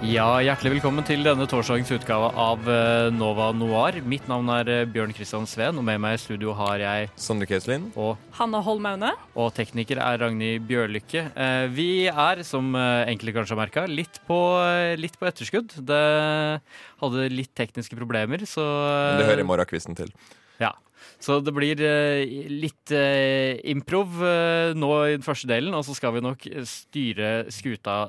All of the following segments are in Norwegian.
Ja, Hjertelig velkommen til denne torsdagens utgave av eh, Nova Noir. Mitt navn er eh, Bjørn Kristian Sveen, og med meg i studio har jeg Sondre Keslin. og, Hanna Holm Aune. og tekniker er Ragnhild Bjørlykke. Eh, Vi er, som enkelte kanskje har merka, litt, på, litt på etterskudd. Det hadde litt tekniske problemer, så Det hører morgenkvisten til. Ja. Så det blir eh, litt eh, improv eh, nå i den første delen, og så skal vi nok styre skuta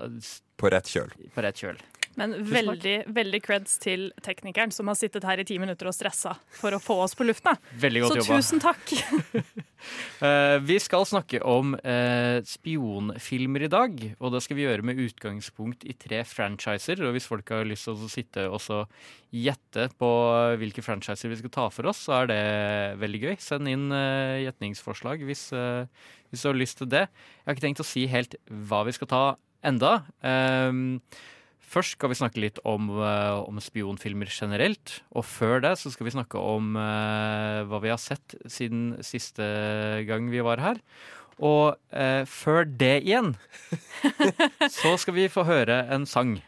På rett kjøl. på rett kjøl. Men veldig, veldig creds til teknikeren som har sittet her i ti minutter og stressa for å få oss på lufta. Veldig Så godt jobba. tusen takk. uh, vi skal snakke om uh, spionfilmer i dag, og det skal vi gjøre med utgangspunkt i tre franchiser. Og hvis folk har lyst til å sitte og gjette på hvilke franchiser vi skal ta for oss, så er det veldig gøy. Send inn uh, gjetningsforslag hvis, hvis du har lyst til det. Jeg har ikke tenkt å si helt hva vi skal ta enda. Ehm, Først skal vi snakke litt om, eh, om spionfilmer generelt. Og før det så skal vi snakke om uh, hva vi har sett siden siste gang vi var her. Og uh, før det igjen så skal vi få høre en sang.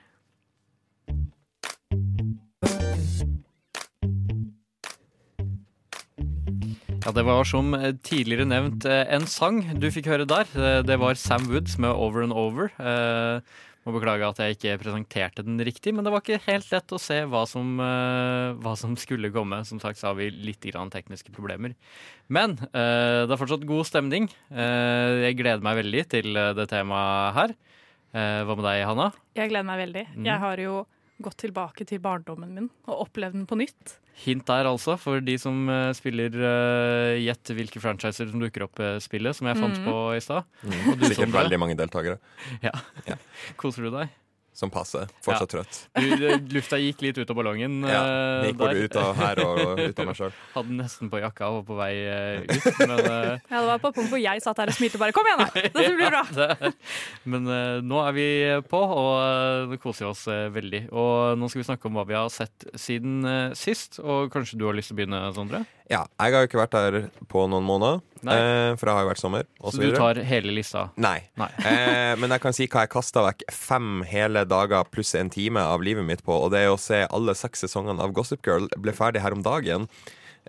Ja, Det var som tidligere nevnt en sang du fikk høre der. Det var Sam Woods med 'Over and Over'. Eh, må beklage at jeg ikke presenterte den riktig, men det var ikke helt lett å se hva som, uh, hva som skulle komme. Som sagt så har vi litt grann tekniske problemer. Men uh, det er fortsatt god stemning. Uh, jeg gleder meg veldig til det temaet her. Hva med deg, Hanna? Jeg gleder meg veldig. Mm. Jeg har jo gått tilbake til barndommen min og opplevd den på nytt. Hint der altså, for de som eh, spiller uh, Gjett hvilke franchiser som dukker opp uh, spillet, som jeg fant mm. på i stad. Og du, Sikkert veldig mange deltakere. Ja. Ja. Koser du deg? Som passer. Fortsatt trøtt. Du, eh, lufta gikk litt ut av ballongen. Ja, eh, Gikk både ut av her og ut av meg sjøl. Hadde nesten på jakka og var på vei eh, ut. Men, Ja, Det var på punkt hvor jeg satt her og smilte bare. Kom igjen, da! Dette blir bra! ja, men nå er vi på, og nå koser vi oss veldig. Og nå skal vi snakke om hva vi har sett siden sist. Og kanskje du har lyst til å begynne, Sondre? Ja, jeg har jo ikke vært der på noen måneder, eh, for det har jo vært sommer. Så du tar hele lista? Nei. Nei. Eh, men jeg kan si hva jeg kasta vekk fem hele dager pluss en time av livet mitt på, og det er å se alle seks sesongene av Gossip Girl. Ble ferdig her om dagen.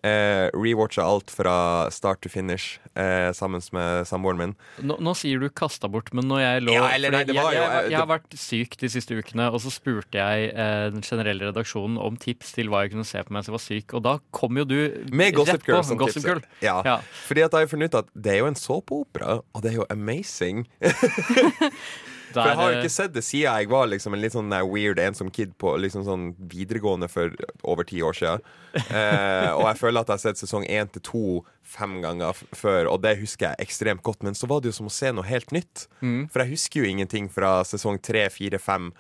Eh, Rewatcha alt fra start to finish eh, sammen med samboeren min. Nå, nå sier du 'kasta bort', men når jeg lå Ja, eller nei, var jeg, jeg, jeg har vært syk de siste ukene, og så spurte jeg eh, den generelle redaksjonen om tips til hva jeg kunne se på mens jeg var syk, og da kom jo du Med Gossip Girl som Gossip. Girl. Ja. Ja. Fordi at jeg har funnet ut at det er jo en såpeopera, og det er jo amazing. For jeg har jo ikke sett det siden jeg var liksom en litt sånn weird ensom kid på liksom sånn videregående for over ti år siden. Eh, og jeg føler at jeg har sett sesong én til to fem ganger før, og det husker jeg ekstremt godt. Men så var det jo som å se noe helt nytt. Mm. For jeg husker jo ingenting fra sesong tre, fire, fem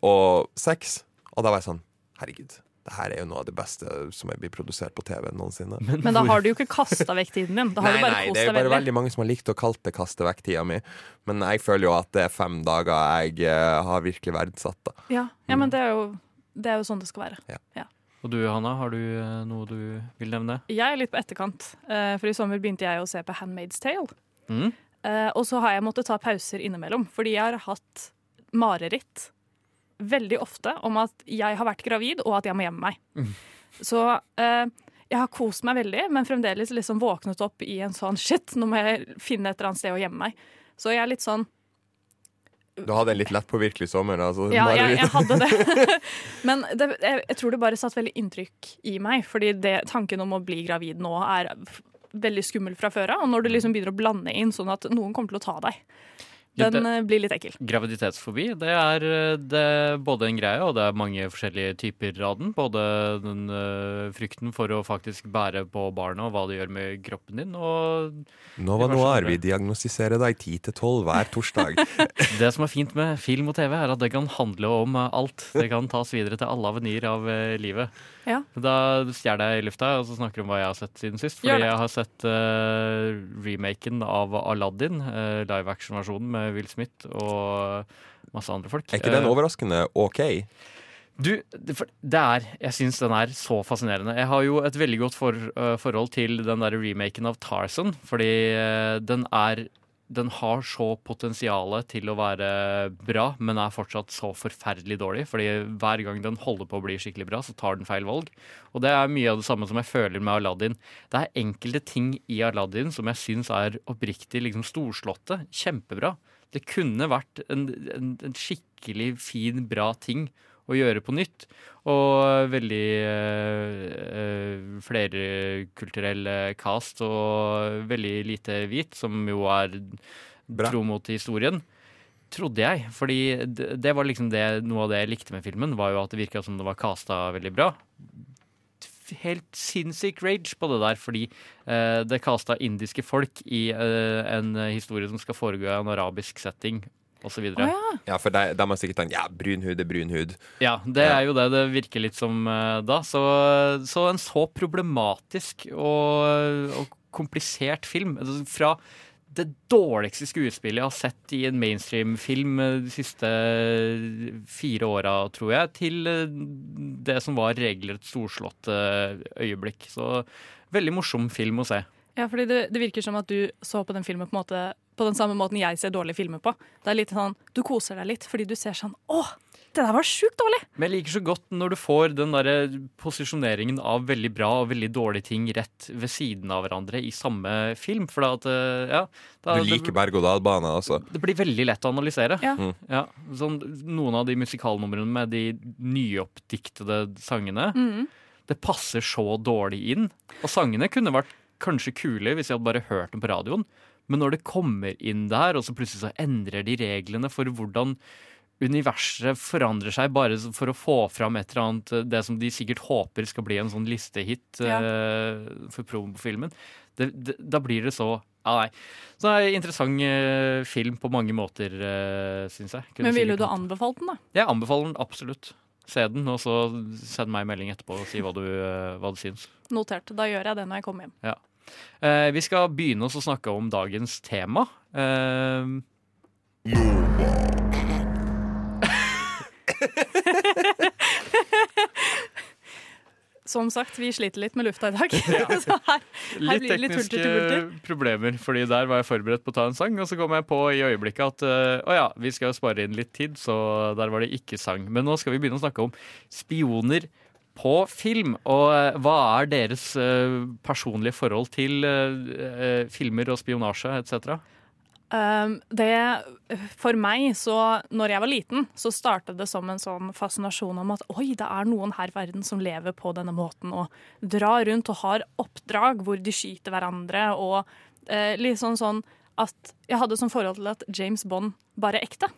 og seks. Og da var jeg sånn Herregud, det her er jo noe av det beste som er blitt produsert på TV noensinne. Men da har du jo ikke kasta vekk tiden din. Da har Nei, du bare nei, kost det er jo bare veldig. veldig mange som har likt å kalle det kaste vekk tida mi. Men jeg føler jo at det er fem dager jeg eh, har virkelig verdsatt. da Ja, ja men det er, jo, det er jo sånn det skal være. Og du, Hanna, har du eh, noe du vil nevne? Jeg er litt på etterkant, eh, for i sommer begynte jeg å se på Handmaid's Tale. Mm? Eh, Og så har jeg måttet ta pauser innimellom, fordi jeg har hatt mareritt veldig ofte om at jeg har vært gravid, og at jeg må gjemme meg. Mm. Så eh, jeg har kost meg veldig, men fremdeles liksom våknet opp i en sånn shit, nå må jeg finne et eller annet sted å gjemme meg. Så jeg er litt sånn Du hadde en litt lett påvirkelig sommer. Altså, Ja, jeg, jeg hadde det. Men det, jeg, jeg tror det bare satt veldig inntrykk i meg, fordi det, tanken om å bli gravid nå er veldig skummel fra før av. Og når du liksom begynner å blande inn sånn at noen kommer til å ta deg. Den det- eh, blir litt ekkel. Graviditetsfobi det er, eh, det er både en greie, og det er mange forskjellige typer av den. Både den uh, frykten for å faktisk bære på barnet og hva det gjør med kroppen din, og Nova Noir, andre. vi diagnostiserer deg 10 til 12 hver torsdag. Det som er fint med film og TV, er at det kan handle om alt. Det kan tas videre til alle avenyer av uh, livet. Ja. Da stjeler jeg i lufta og så snakker om hva jeg har sett siden sist. Fordi jeg har sett uh, remaken av Aladdin, uh, live action-versjonen med Will Smith og masse andre folk. Er ikke den Eh, overraskende OK? Du, det, er Jeg syns den er så fascinerende. Jeg har jo et veldig godt for, øh, forhold til den der remaken av Tarzan, fordi den er den har så potensial til å være bra, men er fortsatt så forferdelig dårlig. fordi hver gang den holder på å bli skikkelig bra, så tar den feil valg. Og det er mye av det samme som jeg føler med Aladdin. Det er enkelte ting i Aladdin som jeg syns er oppriktig liksom storslåtte. Kjempebra. Det kunne vært en, en, en skikkelig fin, bra ting å gjøre på nytt. Og veldig øh, flerkulturell eh, cast og veldig lite hvit, som jo er Bra. tro mot historien. Trodde jeg. Fordi det, det var liksom det, noe av det jeg likte med filmen, var jo at det virka som det var casta veldig bra. Helt sinnssyk rage på det der, fordi eh, det kasta indiske folk i eh, en historie som skal foregå i en arabisk setting, osv. oh, ja. Ja, for da må man sikkert tenkt ja, brun hud er brun hud. Ja, det Ja. er jo det det virker litt som eh, da. Så, så en så problematisk og, og komplisert film Fra Fra det dårligste skuespillet jeg har sett i en mainstream-film eh, de siste fire åra, tror jeg, til eh, det som var regelrett storslått eh, øyeblikk. Så veldig morsom film å se. Ja, fordi det, det virker som at du så på den filmen på, måte, på den samme måten jeg ser dårlige filmer på. Det er litt sånn, Du koser deg litt fordi du ser sånn Å, det der var sjukt dårlig! Men jeg liker så godt når du får den der posisjoneringen av veldig bra og veldig dårlige ting rett ved siden av hverandre i samme film. For da at, eh, ja, da, Du liker berg-og-dal-bane, altså. det, det blir veldig lett å analysere. Ja. Ja, sånn, noen av de musikalnumrene med de nyoppdiktede sangene, mm. det passer så dårlig inn. Og sangene kunne vært kanskje kule hvis jeg hadde bare hørt dem på radioen. Men når det kommer inn der, og så plutselig så endrer de reglene for hvordan universet forandrer seg bare for å få fram et eller annet eh, Det som de sikkert håper skal bli en sånn listehit Ja. uh, for promofilmen. Det, det, da blir det så Ja, nei. Så det er en interessant uh, film på mange måter, uh, syns jeg. Kunne Men ville du hatt- anbefalt den, da? Jeg anbefaler den absolutt. Se den, og så send meg en melding etterpå og si hva du, uh, hva du syns. Notert. Da gjør jeg det når jeg kommer hjem. Eh, vi skal begynne oss å snakke om dagens tema. Eh, Som sagt, vi sliter litt med lufta i dag. Så her, her blir det litt tekniske hulter til bulter. problemer, fordi der var jeg forberedt på å ta en sang, og så kom jeg på i øyeblikket at eh, å ja, vi skal spare inn litt tid, så der var det ikke sang. Men nå skal vi begynne å snakke om spioner på film. Og eh, hva er deres eh, personlige forhold til filmer og spionasje etc.? Um, det, for meg, så når jeg var liten, så startet det som en sånn fascinasjon om at oi, det er noen her i verden som lever på denne måten og drar rundt og har oppdrag hvor de skyter hverandre og eh, litt sånn sånn at jeg hadde sånn forhold til at James Bond bare ekte,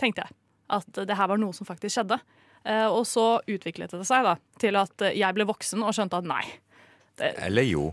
tenkte jeg. At det her var noe som faktisk skjedde. Eh, og så utviklet det seg da til at jeg ble voksen og skjønte at nei. Det, Eller jo.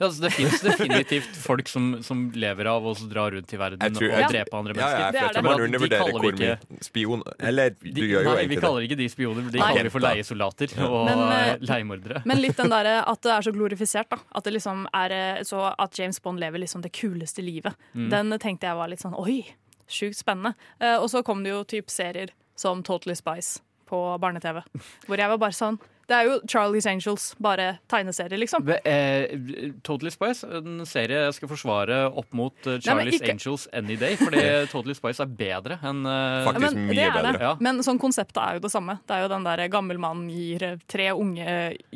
Ja, altså, det fins definitivt folk som, som lever av å dra rundt i verden tror- og ja. drepe andre Ja, ja, mennesker. jeg Det er det. man undervurderer vi hvor mye spion Eller du De, gjør jo nei, vi egentlig det. kaller ikke de spioner, de Nei. kaller vi for leiesoldater og Men, eh, eh, leiemordere. Men litt den der, at det er så glorifisert. da At det liksom er eh, så at James Bond lever liksom det kuleste livet. Mm. Den tenkte jeg var litt sånn oi, sjukt spennende. Og så kom det jo typ serier som Totally Spice på barne-TV. Hvor jeg var bare sånn Det er jo Charlie's Angels, bare tegneserie, liksom. Be- eh, Totally Spice, en serie jeg skal forsvare opp mot Charlies Nei, Charlie's ikke- Angels Any Day. Fordi Totally Spice er bedre enn uh... Faktisk Ja, men mye bedre. Ja. Men sånn konseptet er jo det samme. Det er jo den der gammel mann gir eh, tre unge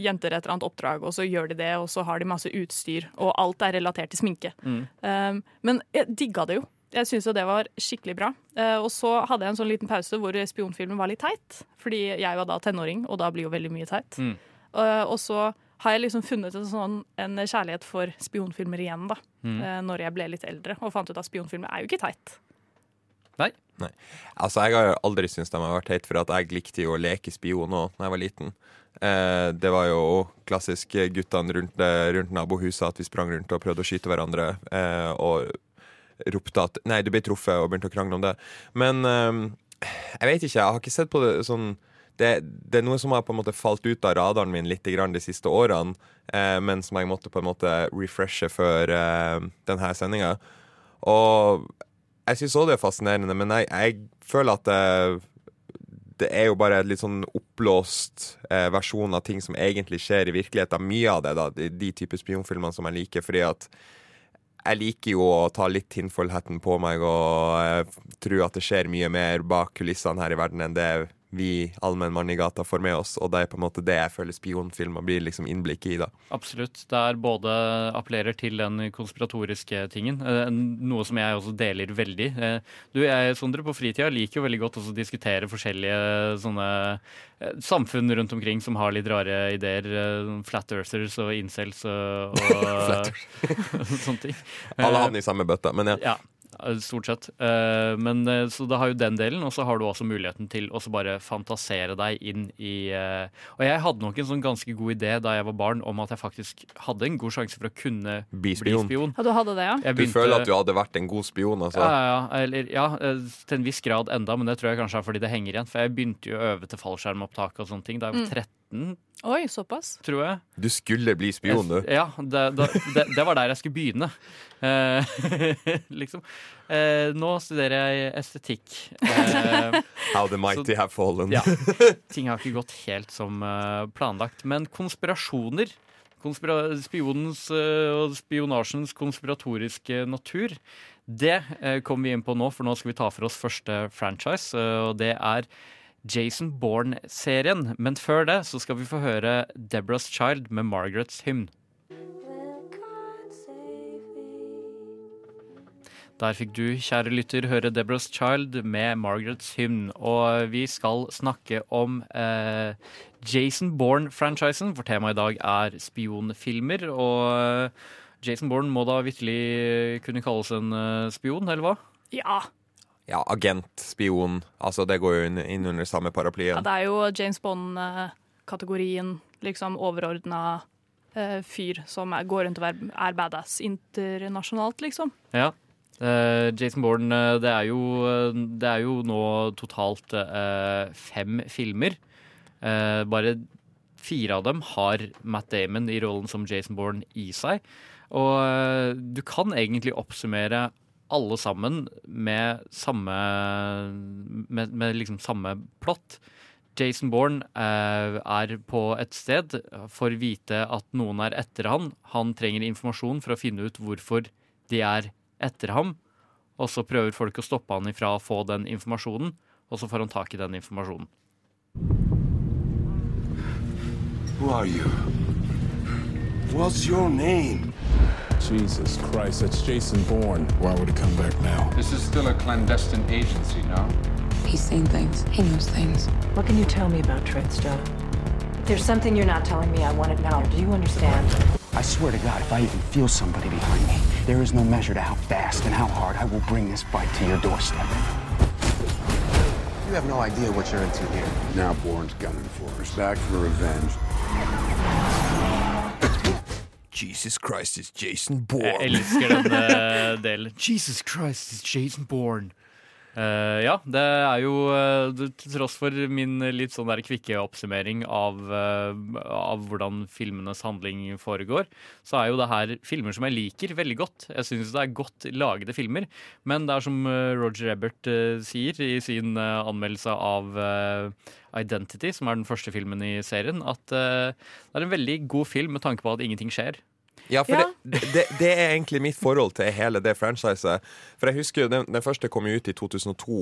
jenter et eller annet oppdrag, og så gjør de det, og så har de masse utstyr, og alt er relatert til sminke. Mm. Um, men jeg digga det jo. Jeg syns jo det var skikkelig bra. Eh, og så hadde jeg en sånn liten pause hvor spionfilmen var litt teit. Fordi jeg var da tenåring, og da blir jo veldig mye teit. Mm. Eh, og så har jeg liksom funnet en, sånn, en kjærlighet for spionfilmer igjen, da. Mm. eh, når jeg ble litt eldre og fant ut at spionfilmer er jo ikke teit. Nei. Nei. Altså, jeg har jo aldri syntes de har vært teit, for at jeg likte jo å leke spion òg da jeg var liten. Eh, det var jo klassisk guttene rundt, rundt nabohuset, at vi sprang rundt og prøvde å skyte hverandre. Eh, og ropte at Nei, du ble truffet, og begynte å krangle om det. Men eh, jeg vet ikke, jeg har ikke sett på det sånn det, det er noe som har på en måte falt ut av radaren min litt de siste årene, eh, men som jeg måtte på en måte refreshe før eh, denne sendinga. Og jeg syns òg det er fascinerende, men jeg, jeg føler at det, det er jo bare en litt sånn oppblåst eh, versjon av ting som egentlig skjer i virkeligheten. Mye av det, da, de, de typer spionfilmene som jeg liker, fordi at jeg liker jo å ta litt tinnfullheten på meg og eh, tro at det skjer mye mer bak kulissene her i verden enn det vi allmenn mann i gata får med oss, og det er på en måte det jeg føler spionfilmer blir liksom innblikket i. da. Absolutt. Det er både appellerer til den konspiratoriske tingen, eh, noe som jeg også deler veldig. Eh, Du, jeg, Sondre, på fritida liker jo veldig godt også å diskutere forskjellige sånne eh, samfunn rundt omkring som har litt rare ideer. Flat earthers og incels og, og sånne ting. Alle havner i samme bøtta, men ja. Ja, stort sett. Eh, Men eh, Så da har jo den delen, og så har du også muligheten til å bare fantasere deg inn i eh, Og jeg hadde nok en sånn ganske god idé da jeg var barn om at jeg faktisk hadde en god sjanse for å kunne Bli bli spion. spion. Ja, du hadde det, ja? Jeg Du føler at du hadde vært en god spion, altså? ja, ja, ja, eller, ja, eh, til en viss grad enda, men det tror jeg kanskje er fordi det henger igjen. For jeg begynte jo å øve til fallskjermopptak og sånne ting da jeg var 13, Oi, såpass? tror jeg. Du skulle bli spion, du. Ja, det, det, det var der jeg skulle begynne. Eh, liksom. Eh, nå studerer jeg estetikk. Eh, How the mighty have fallen. ja, ting har ikke gått helt som eh, planlagt. Men konspirasjoner, konspira spionens eh, og spionasjens konspiratoriske natur, det eh, kommer vi inn på nå, for nå skal vi ta for oss første franchise, eh, og det er Jason Bourne-serien. Men før det så skal vi få høre Deborah's Child med Margaret's Hymn. Der fikk du, kjære lytter, høre Deborah's Child med Margaret's Hymn. Og vi skal snakke om eh, Jason Bourne-franchisen, for temaet i dag er spionfilmer. Og eh, Jason Bourne må da vitterlig kunne kalles en eh, spion, eller hva? Ja. Ja, agent, spion. Altså, det går jo inn, inn under samme ja. Det er jo James Bond-kategorien, liksom overordna eh, fyr som er, går rundt og er, er badass internasjonalt, liksom. Ja. Eh, Jason Bourne, eh, det er, jo, eh, det er jo nå totalt eh, fem filmer. Eh, bare fire av dem har Matt Damon i rollen som Jason Bourne i seg. Og eh, du kan egentlig oppsummere alle sammen med samme Med, med liksom samme plott. Jason Bourne eh, er på et sted, får vite at noen er etter han. Han trenger informasjon for å finne ut hvorfor de er etter ham. Og så prøver folk å stoppe han ifra å få den informasjonen, og så får han tak i den informasjonen. Who are you? What's your name? Jesus Christ, that's Jason Bourne. Why would he come back now? This is still a clandestine agency, no? He's seen things. He knows things. What can you tell me about Trenchtown? If there's something you're not telling me, I want it now. Do you understand? I swear to God, if I even feel somebody behind me, there is no measure to how fast and how hard I will bring this fight to your doorstep. You have no idea what you're into here. Now Bourne's gunning for us. Back for revenge. Jesus Christ, is Jason Jeg Bourne. elsker denne delen. Jesus Christ, is Jason Bourne. Eh, ja, det er jo eh, Til tross for min litt sånn der kvikke oppsummering av, uh, av hvordan filmenes handling foregår, så er jo det her filmer som jeg liker veldig godt. Jeg syns det er godt lagede filmer, men det er som Roger Ebert sier i sin anmeldelse av Identity, som er den første filmen i serien, at det er en veldig god film med tanke på at ingenting skjer. Ja, for Det, det, det er egentlig mitt forhold til hele det franchiset. For jeg husker jo, den, den første kom jo ut i 2002,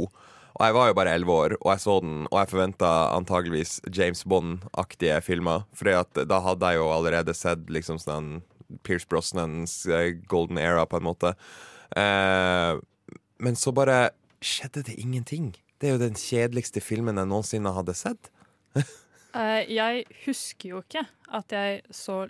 og jeg var jo bare 11 år, og jeg så den, og jeg forventa antageligvis James Bond-aktige filmer. For da hadde jeg jo allerede sett liksom sånn Pierce Brosnans eh, golden era, på en måte. Eh, men så bare skjedde det ingenting. Det er jo den kjedeligste filmen jeg noensinne hadde sett. Eh, jeg husker jo ikke at jeg så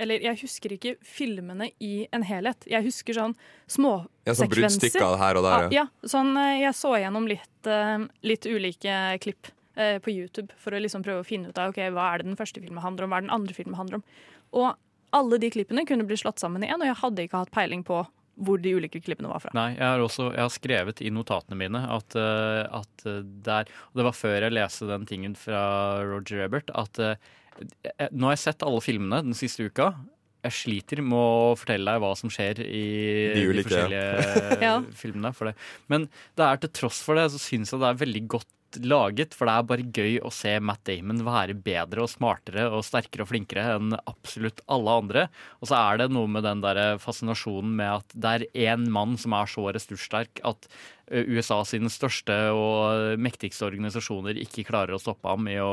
Eller jeg husker ikke filmene i en helhet. Jeg husker sånn små Ja, sånn bruddstykker her og der, ja. ja sånn, eh, jeg så gjennom litt, eh, litt ulike klipp eh, på YouTube for å liksom prøve å finne ut av okay, hva er det den første filmen handler om, hva er den andre filmen handler om. Og alle de klippene kunne bli slått sammen i én, og jeg hadde ikke hatt peiling på hvor de ulike klippene var fra. Nei, jeg har også jeg har skrevet i notatene mine at, at der Og det var før jeg leste den tingen fra Roger Ebert, at nå har jeg sett alle filmene den siste uka. Jeg sliter med å fortelle deg hva som skjer i De ulike, de forskjellige Ja. filmene. For det. Men det er til tross for det, så syns jeg det er veldig godt laget. For det er bare gøy å se Matt Damon være bedre og smartere og sterkere og flinkere enn absolutt alle andre. Og så er det noe med den der fascinasjonen med at det er én mann som er så ressurssterk at USA sine største og mektigste organisasjoner ikke klarer å stoppe ham i å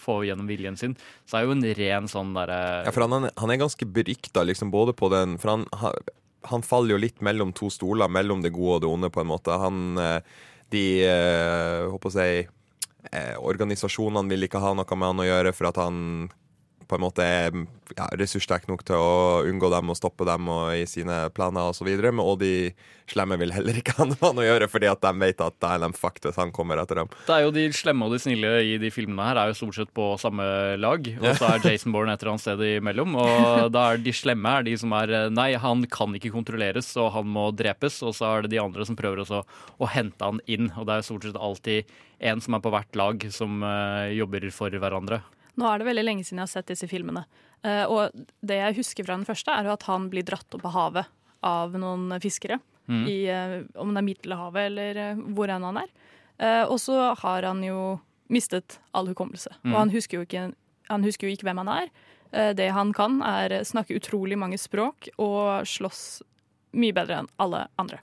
få gjennom viljen sin. Så er jo en ren sånn derre Ja, for han, han er ganske berykta, liksom, både på den For han, han, han faller jo litt mellom to stoler, mellom det gode og det onde, på en måte. Han eh, De eh, håper å si eh, Organisasjonene vil ikke ha noe med han å gjøre for at han på en måte er ja, ressurssterk nok til å unngå dem og stoppe dem og i sine planer osv. Og de slemme vil heller ikke ha noe å gjøre, fordi at de vet at det er de hvis han kommer etter dem. Det er jo De slemme og de snille i de filmene her er jo stort sett på samme lag. Og så er Jason Bourne et eller annet sted imellom. Og da er de slemme er de som er Nei, han kan ikke kontrolleres, og han må drepes. Og så er det de andre som prøver også å hente han inn. Og det er jo stort sett alltid en som er på hvert lag, som eh, jobber for hverandre. Nå er det veldig lenge siden jeg har sett disse filmene. Eh, og det jeg husker fra den første, er at han blir dratt opp av havet av noen fiskere. Mm. I, eh, om det er Middelhavet eller eh, hvor enn han er. Og så har han jo mistet all hukommelse. Mm. Og han husker, ikke, han husker jo ikke hvem han er. Det han kan, er snakke utrolig mange språk og slåss mye bedre enn alle andre.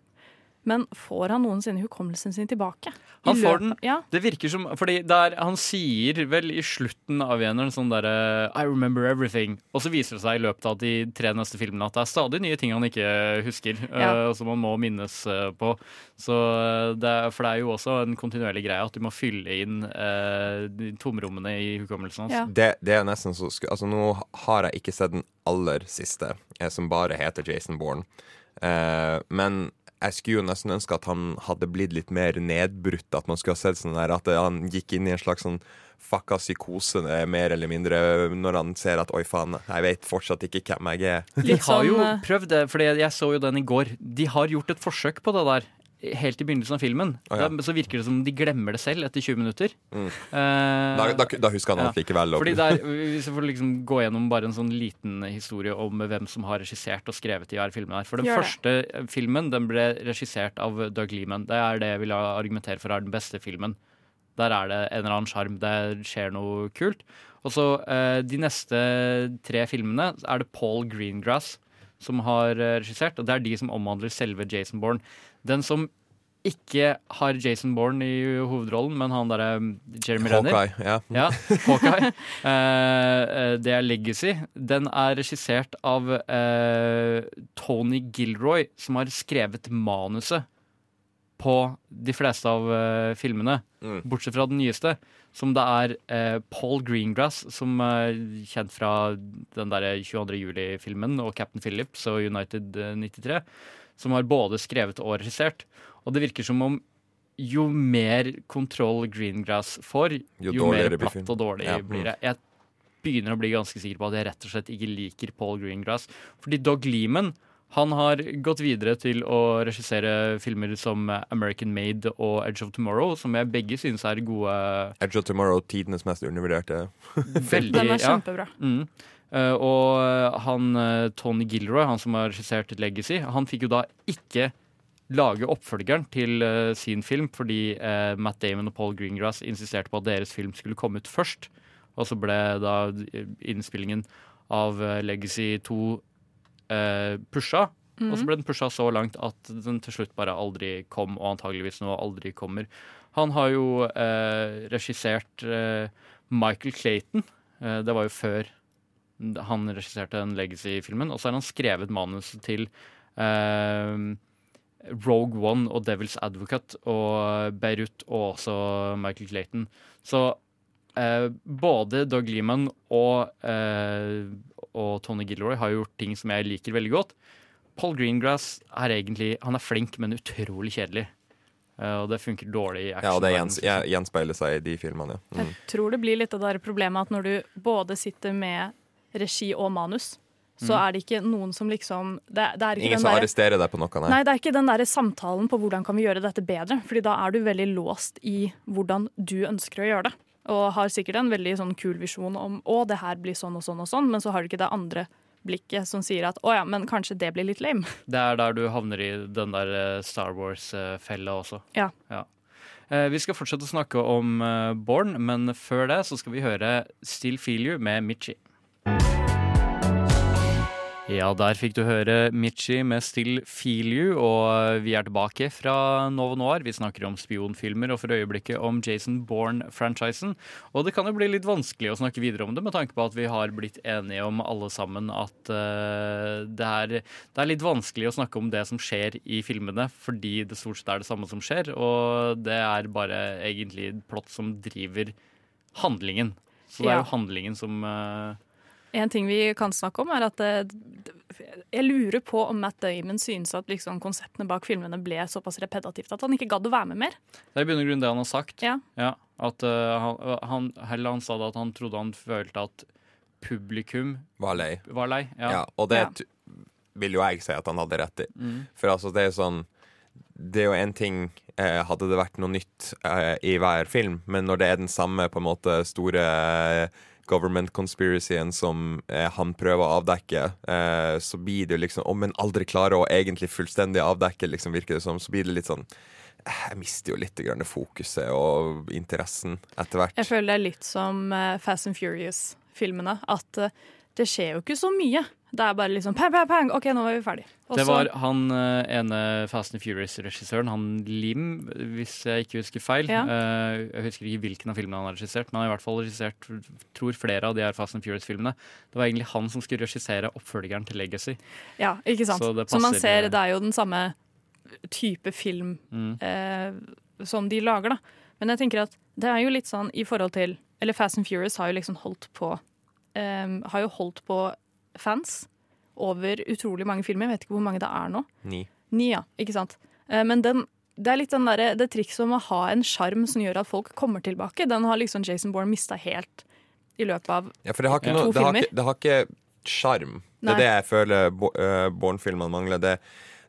Men får han noensinne hukommelsen sin tilbake? Han får den. Ja, Det virker som Fordi der, han sier vel i slutten av eneren sånn derre I remember everything. Og så viser det seg i løpet av de tre neste filmene at det er stadig nye ting han ikke husker. Ja. uh, som han må minnes uh, på. Så eh, det, For det er jo også en kontinuerlig greie at du må fylle inn uh, de tomrommene i hukommelsen hans. Ja. Det, det er nesten så Altså, nå har jeg ikke sett den aller siste, eh, som bare heter Jason Bourne. Eh, men jeg skulle jo nesten ønske at han hadde blitt litt mer nedbrutt. At man skulle ha sett sånn der At han gikk inn i en slags sånn fucka psykose, eh, mer eller mindre, når han ser at oi, faen, jeg vet fortsatt ikke hvem jeg er. De har jo sånn, eh, prøvd det, for jeg så jo den i går. De har gjort et forsøk på det der. Helt i begynnelsen av filmen. Å, ja. Da- Så virker det som de glemmer det selv etter 20 minutter. Mm. Uh, Da, da, da husker han alt Ja. likevel. Fordi der, Hvis jeg får liksom gå gjennom bare en sånn liten historie om hvem som har regissert og skrevet de her filmene her. For den Gjør det. første filmen den ble regissert av Doug Leeman. Det er det jeg vil argumentere for er den beste filmen. Der er det en eller annen sjarm. Det skjer noe kult. Og så uh, de neste tre filmene er det Paul Greengrass som har eh, regissert. Og det er de som omhandler selve Jason Bourne. Den som ikke har Jason Bourne i hovedrollen, men han derre Jeremy Renner. Hawkeye. Ja. Ja, Hawkeye. Eh, det er Legacy. Den er regissert av uh, Tony Gilroy, som har skrevet manuset på de fleste av uh, filmene, Mm. bortsett fra den nyeste. Som det er Paul Greengrass, som er kjent fra den der 22. juli-filmen og Captain Phillips og United eh, 93, som har både skrevet og regissert. Og det virker som om jo mer kontroll Greengrass får, Jo jo, mer platt og dårlig Ja, blir mm. det. Jeg begynner å bli ganske sikker på at jeg rett og slett ikke liker Paul Greengrass. Fordi Dog Leeman han har gått videre til å regissere filmer som American Made og Edge of Tomorrow, som jeg begge synes er gode Edge of Tomorrow, tidenes mest undervurderte. veldig, Den er ja. kjempebra. Mm. Eh, og han eh, Tony Gilroy, han som har regissert Legacy, han fikk jo da ikke lage oppfølgeren til eh, sin film fordi eh, Matt Damon og Paul Greengrass insisterte på at deres film skulle komme ut først. Og så ble da innspillingen av eh, Legacy 2 eh, pusha. Og så ble den pusha så langt at den til slutt bare aldri kom, og antageligvis nå aldri kommer. Han har jo eh, regissert eh, Michael Clayton. Eh, det var jo før han regisserte den Legacy-filmen. Og så har han skrevet manus til eh, Rogue One og Devil's Advocate og Beirut og også Michael Clayton. Så eh, både Doug Leeman og, eh, og Tony Gilroy har gjort ting som jeg liker veldig godt. Paul Greengrass er egentlig Han er flink, men utrolig kjedelig. Uh, og det funker dårlig i action. Ja, og det gjens, gjenspeiler seg i de filmene, ja. Mm. Jeg tror det blir litt av det der problemet at når du både sitter med regi og manus, så Mm. er det ikke noen som liksom Det, det er ikke Ingen den som der- arresterer deg på noe, nei. Nei, det er ikke den der samtalen på hvordan kan vi gjøre dette bedre. Fordi da er du veldig låst i hvordan du ønsker å gjøre det. Og har sikkert en veldig sånn kul visjon om å, det her blir sånn og sånn og sånn, men så har du ikke det andre blikket som sier at å ja, men kanskje det blir litt lame. Det er der du havner i den der eh, Star Wars-fella også. Ja. ja. Vi skal fortsette å snakke om eh, Born, men før det så skal vi høre Still Feel You med Mitchie. Ja, der fikk du høre Mitchie med Still Feel You, og vi er tilbake fra Novo Noir. Vi snakker om spionfilmer og for øyeblikket om Jason Bourne-franchisen. Og det kan jo bli litt vanskelig å snakke videre om det, med tanke på at vi har blitt enige om alle sammen at uh, det, er, det er litt vanskelig å snakke om det som skjer i filmene, fordi det stort sett er det samme som skjer, og det er bare egentlig plott som driver handlingen. Så det er jo handlingen som eh, En ting vi kan snakke om, er at jeg lurer på om Matt Damon synes at liksom konseptene bak filmene ble såpass repetitivt at han ikke gadd å være med mer. Det er i bunn og grunn det han har sagt. Ja. at eh, han, han, Heller han sa det at han trodde han følte at publikum Var lei. var lei. Ja. Ja, og det Ja. t- vil jo jeg si at han hadde rett i. Mm. For altså, det er sånn Det er jo en ting eh, hadde det vært noe nytt eh, i hver film, men når det er den samme på en måte store eh, government conspiracyen som eh, han prøver å avdekke, eh, så blir det jo liksom Om en aldri klarer å egentlig fullstendig avdekke, liksom, virker det som, så blir det litt sånn eh, Jeg mister jo litt grann fokuset og interessen etter hvert. Jeg føler det er litt som eh, Fast and Furious-filmene. At eh, det skjer jo ikke så mye. Det er bare liksom pang, pang, pang, OK, nå er vi ferdig. Og Det var han eh, ene Fast and Furious-regissøren, han Lim, hvis jeg ikke husker feil. Ja. Eh, Jeg husker ikke hvilken av filmene han har regissert, men han har i hvert fall regissert tror flere av de her Fast and Furious-filmene. Det var egentlig han som skulle regissere oppfølgeren til Legacy. Ja, ikke sant. Så Så, man ser eh, det er jo den samme type film Mm. eh, som de lager, da. Men jeg tenker at det er jo litt sånn i forhold til Eller Fast and Furious har jo liksom holdt på eh, Har jo holdt på fans over utrolig mange filmer. Jeg vet ikke hvor mange det er nå. Ni. Ni, ja. Ikke sant. Eh, men den det er litt den der, det trikset om å ha en sjarm som gjør at folk kommer tilbake. Den har liksom Jason Bourne mista helt i løpet av Ja, for det har ikke, to noe, det har ikke, det har ikke sjarm. Det er det jeg føler eh, Bourne-filmene mangler. Det,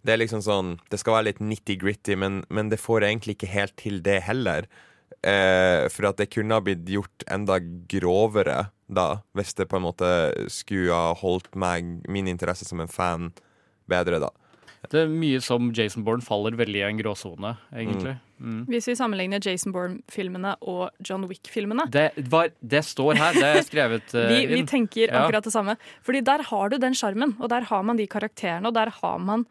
det er liksom sånn Det skal være litt nitty-gritty, men, men det får egentlig ikke helt til det heller. Eh, for at det kunne ha blitt gjort enda grovere da, hvis det på en måte skulle ha holdt meg, min interesse som en fan, bedre da. Det er mye som Jason Bourne faller veldig i en gråsone, egentlig. Mm. Hvis vi sammenligner Jason Bourne-filmene og John Wick-filmene Det, det står her, det er skrevet uh, vi, vi tenker Ja. akkurat det samme. Fordi der har du den sjarmen, og der har man de karakterene, og der har man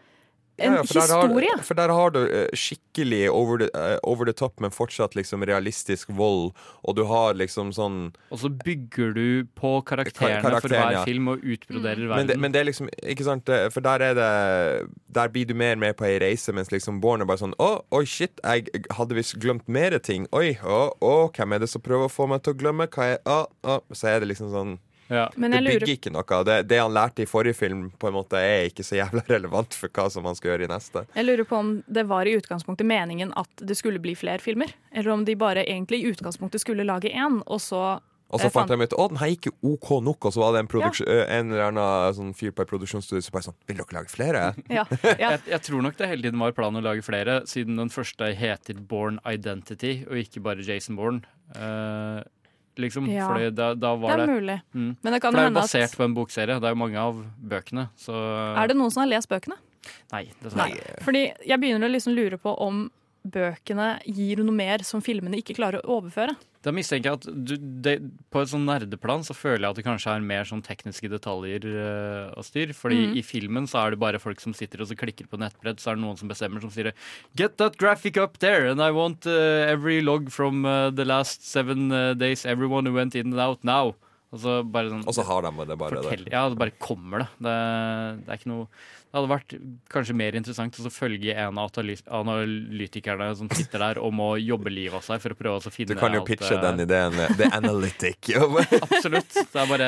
en Ja, ja, for der har- historie. for der har du eh, skikkelig over the, eh, over the top, men fortsatt liksom realistisk vold, og du har liksom sånn Og så bygger du på karakterene for karakteren, hver ja. film og utbroderer mm. verden. det, men det er liksom Ikke sant? For der er det Der blir du mer med på ei reise, mens liksom Born er bare sånn Å, oi, shit, jeg hadde visst glemt mer ting. Oi, å, å, hvem er det som prøver å få meg til å glemme? Hva er å, å. Så er det liksom sånn Men Det bygger ikke noe. Det, det han lærte i forrige film, på en måte er ikke så jævla relevant for hva som han skal gjøre i neste. Jeg lurer på om det var i utgangspunktet meningen at det skulle bli flere filmer, eller om de bare egentlig i utgangspunktet skulle lage én, og så Og så eh, fant de ut at den her gikk jo OK nok, og så var det en, produksjon- eh, en eller annen sånn fyr på et produksjonsstudio som bare sånn Vil dere lage flere? Ja, Jeg, jeg tror nok det hele tiden var planen å lage flere, siden den første heter Born Identity, og ikke bare Jason Bourne. Eh, liksom, Ja, fordi da, da var det er det mulig. Mm. Men det kan For det er jo jo at- basert på en bokserie. Det er jo mange av bøkene. Så Er det noen som har lest bøkene? Nei. dessverre. Fordi jeg begynner å liksom lure på om bøkene gir noe mer som filmene ikke klarer å overføre. Da mistenker jeg at du, det, på et sånn nerdeplan så føler jeg at det kanskje er mer sånn tekniske detaljer uh, å styre. Fordi mm. i filmen så er det bare folk som sitter og så klikker på nettbrett, så er det noen som bestemmer som sier Get that graphic up there, and I want uh, every log from uh, the last seven uh, days, everyone who went in and out now. Og Og så bare sånn Og så har de det bare der. Ja, det bare kommer det. det. Det er ikke noe Det hadde vært kanskje mer interessant å følge en av analytikerne som sitter der og må jobbe livet av seg for å prøve å finne Du kan jo alt, pitche eh, den ideen. The Analytic. Absolutt. Det er bare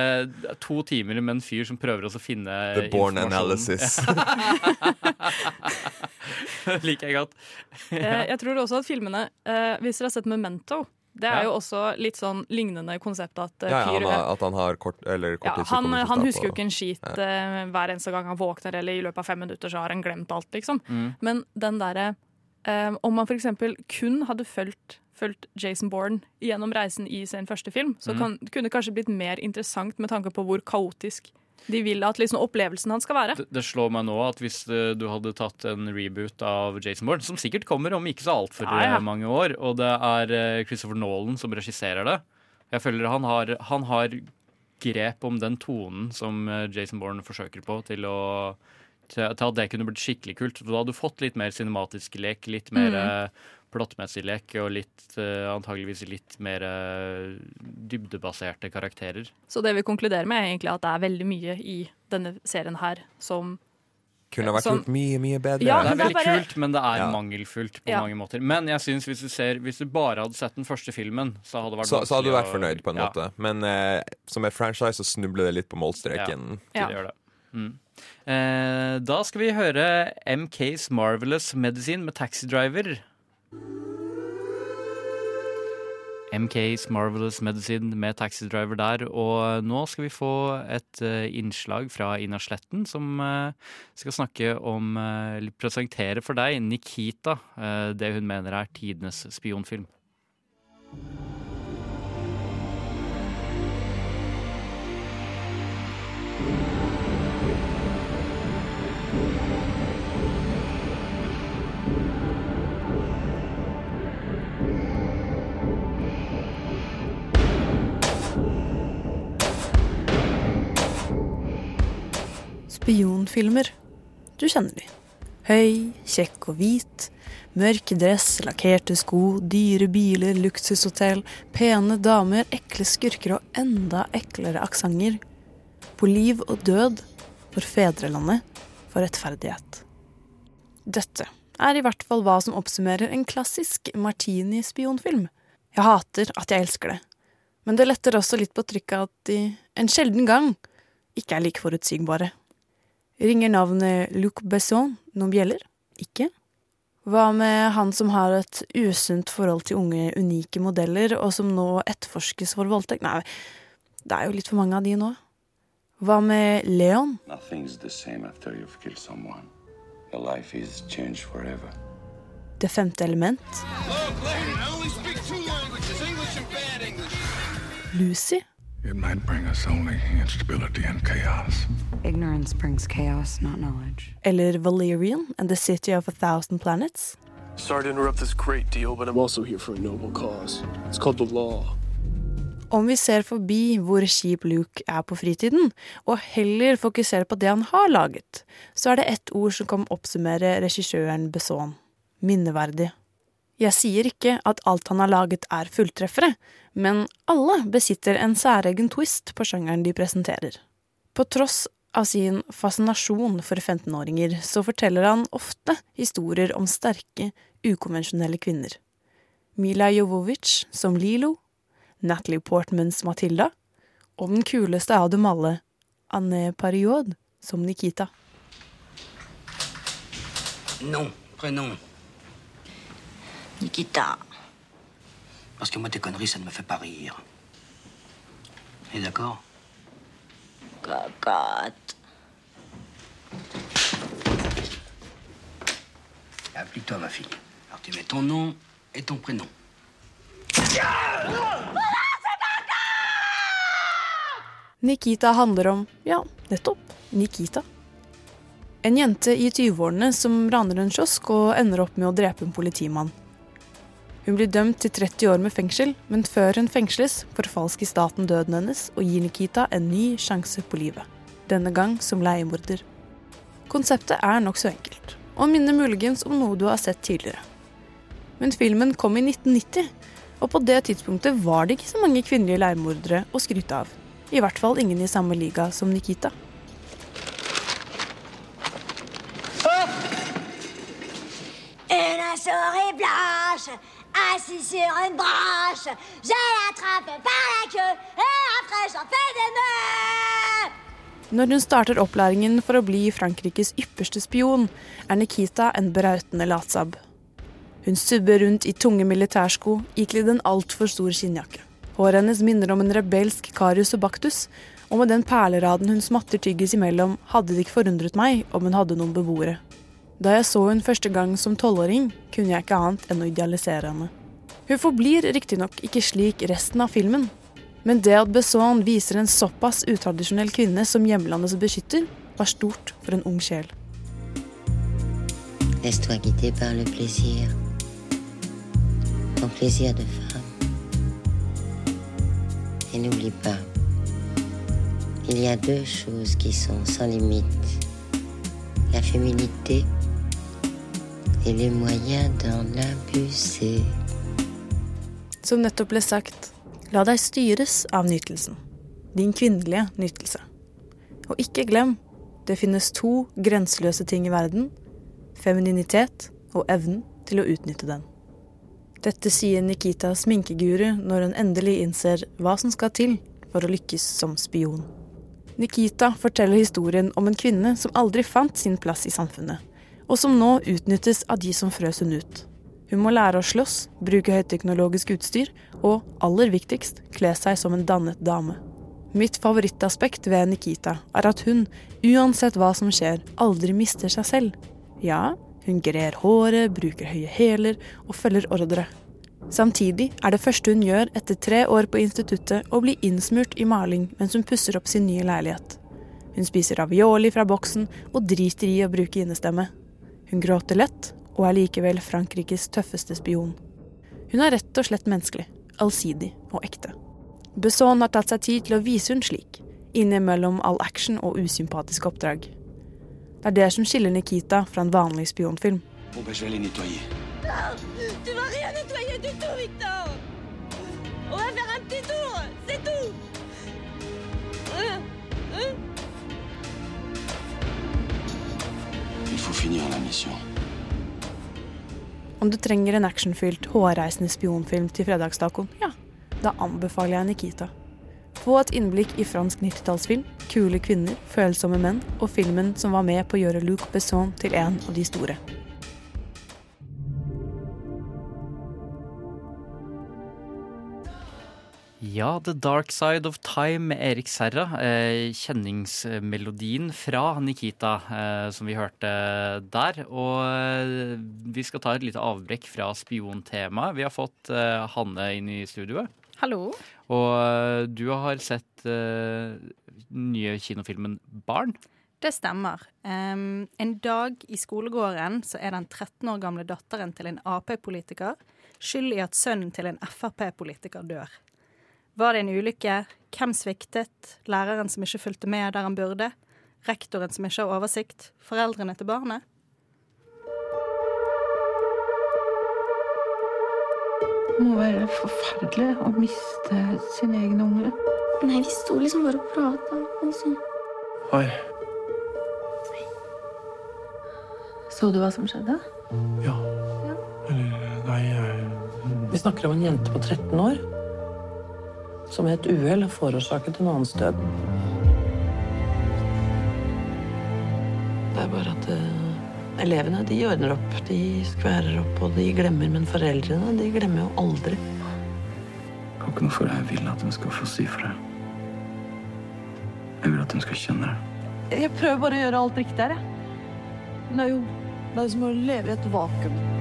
to timer med en fyr som prøver å finne The Born. Analysis. Liker jeg godt. Eh, Jeg tror også at filmene, eh, hvis dere har sett Memento, det er Ja. jo også litt sånn lignende konsept at uh, Ja, fyr han har, at han har kort, eller ja, han, han husker jo ikke en skit uh, hver eneste gang han våkner, eller i løpet av fem minutter så har han glemt alt, liksom. Mm. Men den derre eh, Om man eksempel kun hadde fulgt, fulgt Jason Bourne gjennom reisen i sin første film, så Mm. kan, kunne det kanskje blitt mer interessant med tanke på hvor kaotisk de vil at liksom, opplevelsen hans skal være. Det, det slår meg nå at hvis eh, du hadde tatt en reboot av Jason Bourne, som sikkert kommer om ikke så altfor Ja, ja. mange år, og det er eh, Christopher Nolan som regisserer det Jeg føler han har, han har grep om den tonen som eh, Jason Bourne forsøker på, til, å, til, til at det kunne blitt skikkelig kult. Da hadde du fått litt mer cinematisk lek, litt mer Mm. Plottmessig lek, og litt, eh, antageligvis litt mer eh, dybdebaserte karakterer. Så det vi konkluderer med, er egentlig at det er veldig mye i denne serien her som Kunne vært gjort mye, mye bedre. Ja, det er veldig bare- kult, men det er Ja. mangelfullt på Ja. mange måter. Men jeg synes hvis du, ser, hvis du bare hadde sett den første filmen, så hadde det vært så, så hadde du vært fornøyd på en ja, måte. Men eh, som et franchise så snubler det litt på målstreken. Ja, det gjør det. Mm. Eh, da skal vi høre MKs Marvelous Medicine med Taxi Driver. MKs Marvelous Medicine med Taxi Driver der. Og nå skal vi få et eh, innslag fra Ina Sletten, som eh, skal snakke om eh, Presentere for deg Nikita, det hun mener er tidenes spionfilm. Spionfilmer. Du kjenner de. Høy, kjekk og hvit. Mørk dress, lakkerte sko, dyre biler, luksushotell, pene damer, ekle skurker og enda eklere aksenter. På liv og død for fedrelandet, for rettferdighet. Dette er i hvert fall hva som oppsummerer en klassisk Martini-spionfilm. Jeg hater at jeg elsker det, men det letter også litt på trykket at de en sjelden gang ikke er like forutsigbare. Ringer navnet Luc Besson noen bjeller? Ikke. Hva med han som har et usunt forhold til unge, unike modeller, og som nå etterforskes for voldtekt? Nei, det er jo litt for mange av de nå. Hva med Leon? Nothing's the same after you've killed someone. Your life is changed forever. Det femte element? Lucy? It might bring us only instability and chaos. Ignorance brings chaos, not knowledge. Eller Valerian and the City of a Thousand Planets? Sorry to interrupt this great deal, but I'm also here for a noble cause. It's called the law. Om vi ser forbi hvor kjip Luke er på fritiden, og heller fokuserer på det han har laget, så er det ett ord som kan oppsummere regissøren Besson – minneverdig. Jeg sier ikke at alt han har laget er fulltreffere, men alle besitter en særegen twist på sjangeren de presenterer. På tross av sin fascinasjon for 15-åringer, så forteller han ofte historier om sterke, ukonvensjonelle kvinner. Mila Jovovic som Lilo, Natalie Portmans Matilda, og den kuleste av dem alle, Anne Pariod som Nikita. Nom, prénom. Nikita. Parce que moi, tes conneries, ça ne me fait pas rire. Et d'accord? Cocotte. Applique-toi, ma fille. Alors, tu mets ton nom et ton prénom. Nikita handler om, ja, nettopp, Nikita. En jente i 20-årene som raner en kiosk og ender opp med å drepe en politimann. Hun blir dømt til 30 år med fengsel, men før hun fengsles, forfalsker staten døden hennes og gir Nikita en ny sjanse på livet. Denne gang som leiemorder. Konseptet er nokså enkelt, og minner muligens om noe du har sett tidligere. Men filmen kom i 1990, og på det tidspunktet var det ikke så mange kvinnelige leiemordere å skryte av. I hvert fall ingen i samme liga som Nikita. Une assise sur une branche. Je l'attrape par la queue et après j'en fais des nœuds. Når hun starter opplæringen for å bli Frankrikes ypperste spion, er Nikita en brautende latsabb. Hun subber rundt i tunge militærsko, ikledd en altfor stor skinnjakke. Håret hennes minner om en rebelsk Karius og Baktus, og med den perleraden hun smatter tyggis imellom, hadde det ikke forundret meg om hun hadde noen beboere. Da jeg så hun første gang som tolvåring, kunne jeg ikke annet enn å idealisere henne. Hun forblir riktignok ikke slik resten av filmen, men det at Besson viser en såpass utradisjonell kvinne som hjemlandets beskytter, var stort for en ung sjel. Laisse-toi guider par le plaisir. Ton plaisir de femme. Et n'oublie pas, il y a deux choses qui sans limite. La féminité et les moyens d'en abuser. Som nettopp ble sagt, la deg styres av nytelsen. Din kvinnelige nytelse. Og ikke glem, det finnes to grenseløse ting i verden. Femininitet og evnen til å utnytte den. Dette sier Nikita sminkeguru når hun endelig innser hva som skal til for å lykkes som spion. Nikita forteller historien om en kvinne som aldri fant sin plass i samfunnet, og som nå utnyttes av de som frøs hun ut. Hun må lære å slåss, bruke høyteknologisk utstyr og, aller viktigst, kle seg som en dannet dame. Mitt favorittaspekt ved Nikita er at hun, uansett hva som skjer, aldri mister seg selv. Ja, hun grer håret, bruker høye hæler og følger ordre. Samtidig er det første hun gjør etter tre år på instituttet å bli innsmurt i maling mens hun pusser opp sin nye leilighet. Hun spiser ravioli fra boksen og driter i å bruke innestemme. Hun gråter lett og er likevel Frankrikes tøffeste spion. Hun er rett og slett menneskelig, allsidig og ekte. Besson har tatt seg tid til å vise hun slik, innimellom all action og usympatiske oppdrag. Det er det som skiller Nikita fra en vanlig spionfilm. Bon, ben, je vais les Il faut finir la mission. Om du trenger en actionfylt, hårreisende spionfilm til fredagstacoen, ja, da anbefaler jeg Nikita. Få et innblikk i fransk 90-tallsfilm, kule kvinner, følsomme menn og filmen som var med på å gjøre Luc Besson til en av de store. Ja, The Dark Side of Time med Erik Serra. Eh, kjenningsmelodien fra Nikita eh, som vi hørte der. Og eh, vi skal ta et lite avbrekk fra spiontemaet. Vi har fått Hanne inn i studioet. Hallo. Og du har sett den nye kinofilmen Barn. Det stemmer. Um, en dag i skolegården så er den 13 år gamle datteren til en Ap-politiker skyld i at sønnen til en Frp-politiker dør. Var det en ulykke? Hvem sviktet? Læreren som ikke fulgte med der han burde? Rektoren som ikke har oversikt? Foreldrene til barnet? Det må være forferdelig å miste sin egen unge. Nei, vi sto liksom bare og prata, Altså. Oi. Så du hva som skjedde? Ja. Eller nei, jeg Vi snakker om en jente på 13 år som ved et uhell har forårsaket en annens død. Det er bare at uh, elevene de ordner opp, de skværer opp, og de glemmer. Men foreldrene de glemmer jo aldri. Det er ikke noe for jeg vil at hun skal få si for det. Jeg vil at hun skal kjenne det. Jeg prøver bare å gjøre alt riktig her, jeg. Men det er jo det er som å leve i et vakuum.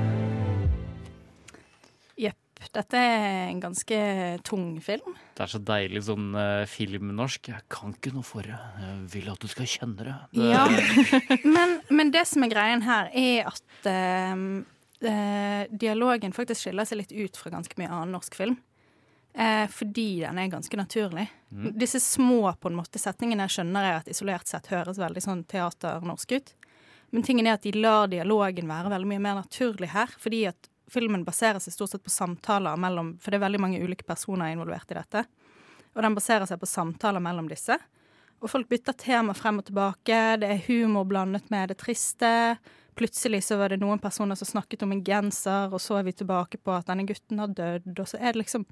Dette er en ganske tung film. Det er så deilig sånn uh, filmnorsk. Jeg kan ikke noe for det. Jeg vil at du skal kjenne det. det Ja. men, men det som er greien her, er at uh, uh, dialogen faktisk skiller seg litt ut fra ganske mye annen norsk film. Eh, fordi den er ganske naturlig. Mm. Disse små på en måte setningene skjønner jeg at isolert sett høres veldig sånn teaternorsk ut. Men tingen er at de lar dialogen være veldig mye mer naturlig her. Fordi at filmen baserer seg stort sett på samtaler mellom For det er veldig mange ulike personer involvert i dette. og den baserer seg på samtaler mellom disse. Og folk bytter tema frem og tilbake. Det er humor blandet med det triste. Plutselig så var det noen personer som snakket om en genser, og så er vi tilbake på at denne gutten har dødd, og så er det liksom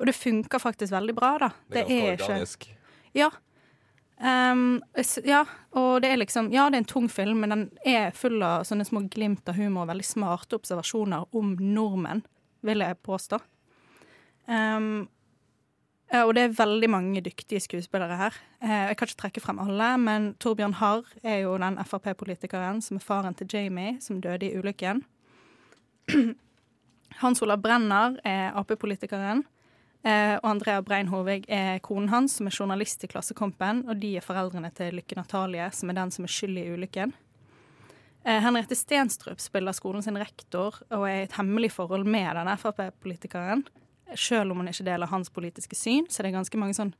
Og det funker faktisk veldig bra, da. Det er ganske organisk. Ja. S- ja, og det er liksom Ja, det er en tung film, men den er full av sånne små glimt av humor og veldig smarte observasjoner om nordmenn, vil jeg påstå. Um, og det er veldig mange dyktige skuespillere her. Eh, jeg kan ikke trekke frem alle, men Torbjørn Harr er jo den Frp-politikeren som er faren til Jamie, som døde i ulykken. Hans Olav Brenner er Ap-politikeren. Eh, og Andrea Brein Hovig er konen hans, som er journalist i Klassekampen. Og de er foreldrene til Lykke Natalie, som er den som er skyld i ulykken. Eh, Henriette Stenstrup spiller skolen sin rektor og er i et hemmelig forhold med denne Frp-politikeren. Selv om hun ikke deler hans politiske syn, så det er ganske mange sånn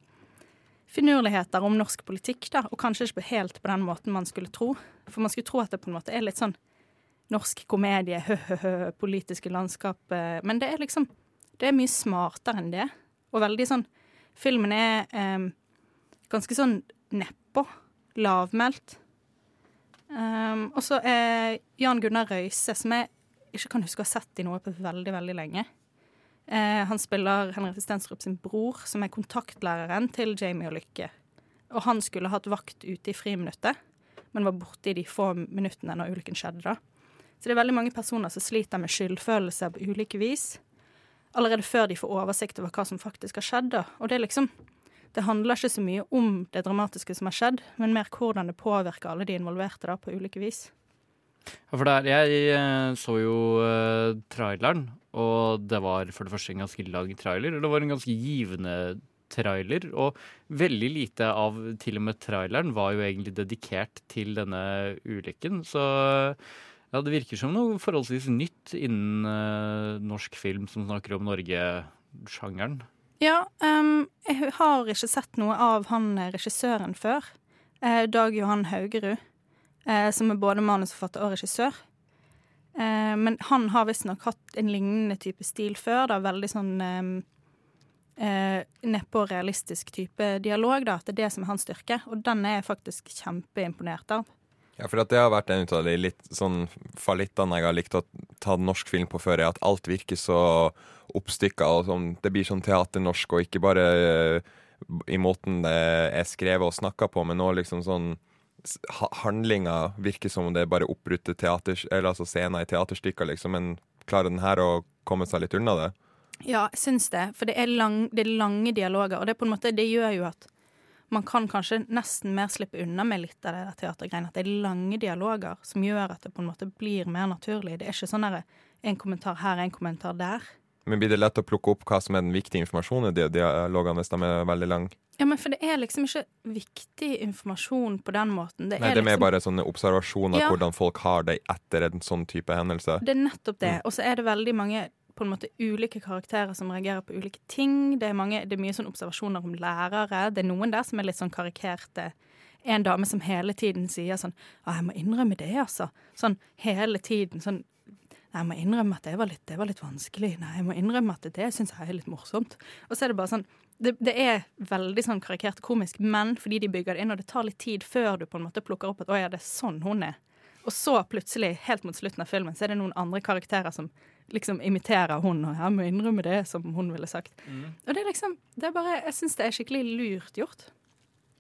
finurligheter om norsk politikk, da, og kanskje ikke helt på den måten man skulle tro. For man skulle tro at det på en måte er litt sånn norsk komedie, hø-hø-hø, politiske landskap. eh, Men det er liksom Det er mye smartere enn det. Og veldig sånn Filmen er eh, ganske sånn nedpå. Lavmælt. Um, og så er Jan Gunnar Røise, som jeg ikke kan huske å ha sett i noe på veldig, veldig lenge. Eh, han spiller Henriette Stenstrup sin bror, som er kontaktlæreren til Jamie og Lykke. Og han skulle hatt vakt ute i friminuttet, men var borte i de få minuttene når ulykken skjedde. da. Så det er veldig mange personer som sliter med skyldfølelse på ulike vis. Allerede før de får oversikt over hva som faktisk har skjedd. Og det liksom det handler ikke så mye om det dramatiske som har skjedd, men mer hvordan det påvirker alle de involverte da, på ulike vis. Ja, for der, jeg eh, så jo uh, traileren, og det var for det første en ganske lang trailer. Og det var en ganske givende trailer, og veldig lite av til og med traileren var jo egentlig dedikert til denne ulykken. Så ja, det virker som noe forholdsvis nytt innen uh, norsk film som snakker om Norge-sjangeren. Ja, um, jeg har ikke sett noe av han eh, regissøren før. Eh, Dag Johan Haugerud, eh, som er både manusforfatter og regissør. Eh, men han har visstnok hatt en lignende type stil før. Da, veldig sånn ehm, eh, nedpå realistisk type dialog. Da, at det er det som er hans styrke. Og den er jeg faktisk kjempeimponert av. Ja, for at det har vært en av de litt sånn fallittene jeg har likt å ta norsk film på før, er at alt virker så oppstykka, og sånn, det blir sånn teaternorsk, og ikke bare eh, i måten det er skrevet og snakka på, men òg liksom sånn Handlinga virker som om det er bare oppbrutte teater, eller altså scener i teaterstykker, liksom, men klarer den her å komme seg litt unna det? Ja, jeg syns det. For det er, lang, det er lange dialoger, og det, måte, det gjør jo at man kan kanskje nesten mer slippe unna med litt av det der teatergreiene. At det er lange dialoger som gjør at det på en måte blir mer naturlig. Det er ikke sånn der en kommentar her, en kommentar der. Men blir det lett å plukke opp hva som er den viktige informasjonen i de dialogene hvis de er veldig lange? Ja, men for det er liksom ikke viktig informasjon på den måten. Det Nei, er det er mer liksom, bare sånne observasjoner Ja. hvordan folk har det etter en sånn type hendelse. Det er nettopp det. Mm. Og så er det veldig mange på en måte ulike karakterer som reagerer på ulike ting. Det er, mange, det er mye sånn observasjoner om lærere. Det er noen der som er litt sånn karikerte. En dame som hele tiden sier sånn Å, jeg må innrømme det, altså. Sånn hele tiden. Sånn Nei, jeg må innrømme at det var litt, det var litt vanskelig. Nei, jeg må innrømme at det syns jeg er litt morsomt. Og så er det bare sånn det, det er veldig sånn karikert komisk, men fordi de bygger det inn, og det tar litt tid før du på en måte plukker opp at å ja, det er sånn hun er. Og så plutselig, helt mot slutten av filmen, så er det noen andre karakterer som liksom imiterer hun, og jeg må innrømme det, som hun ville sagt. Og det er liksom det er bare, Jeg syns det er skikkelig lurt gjort.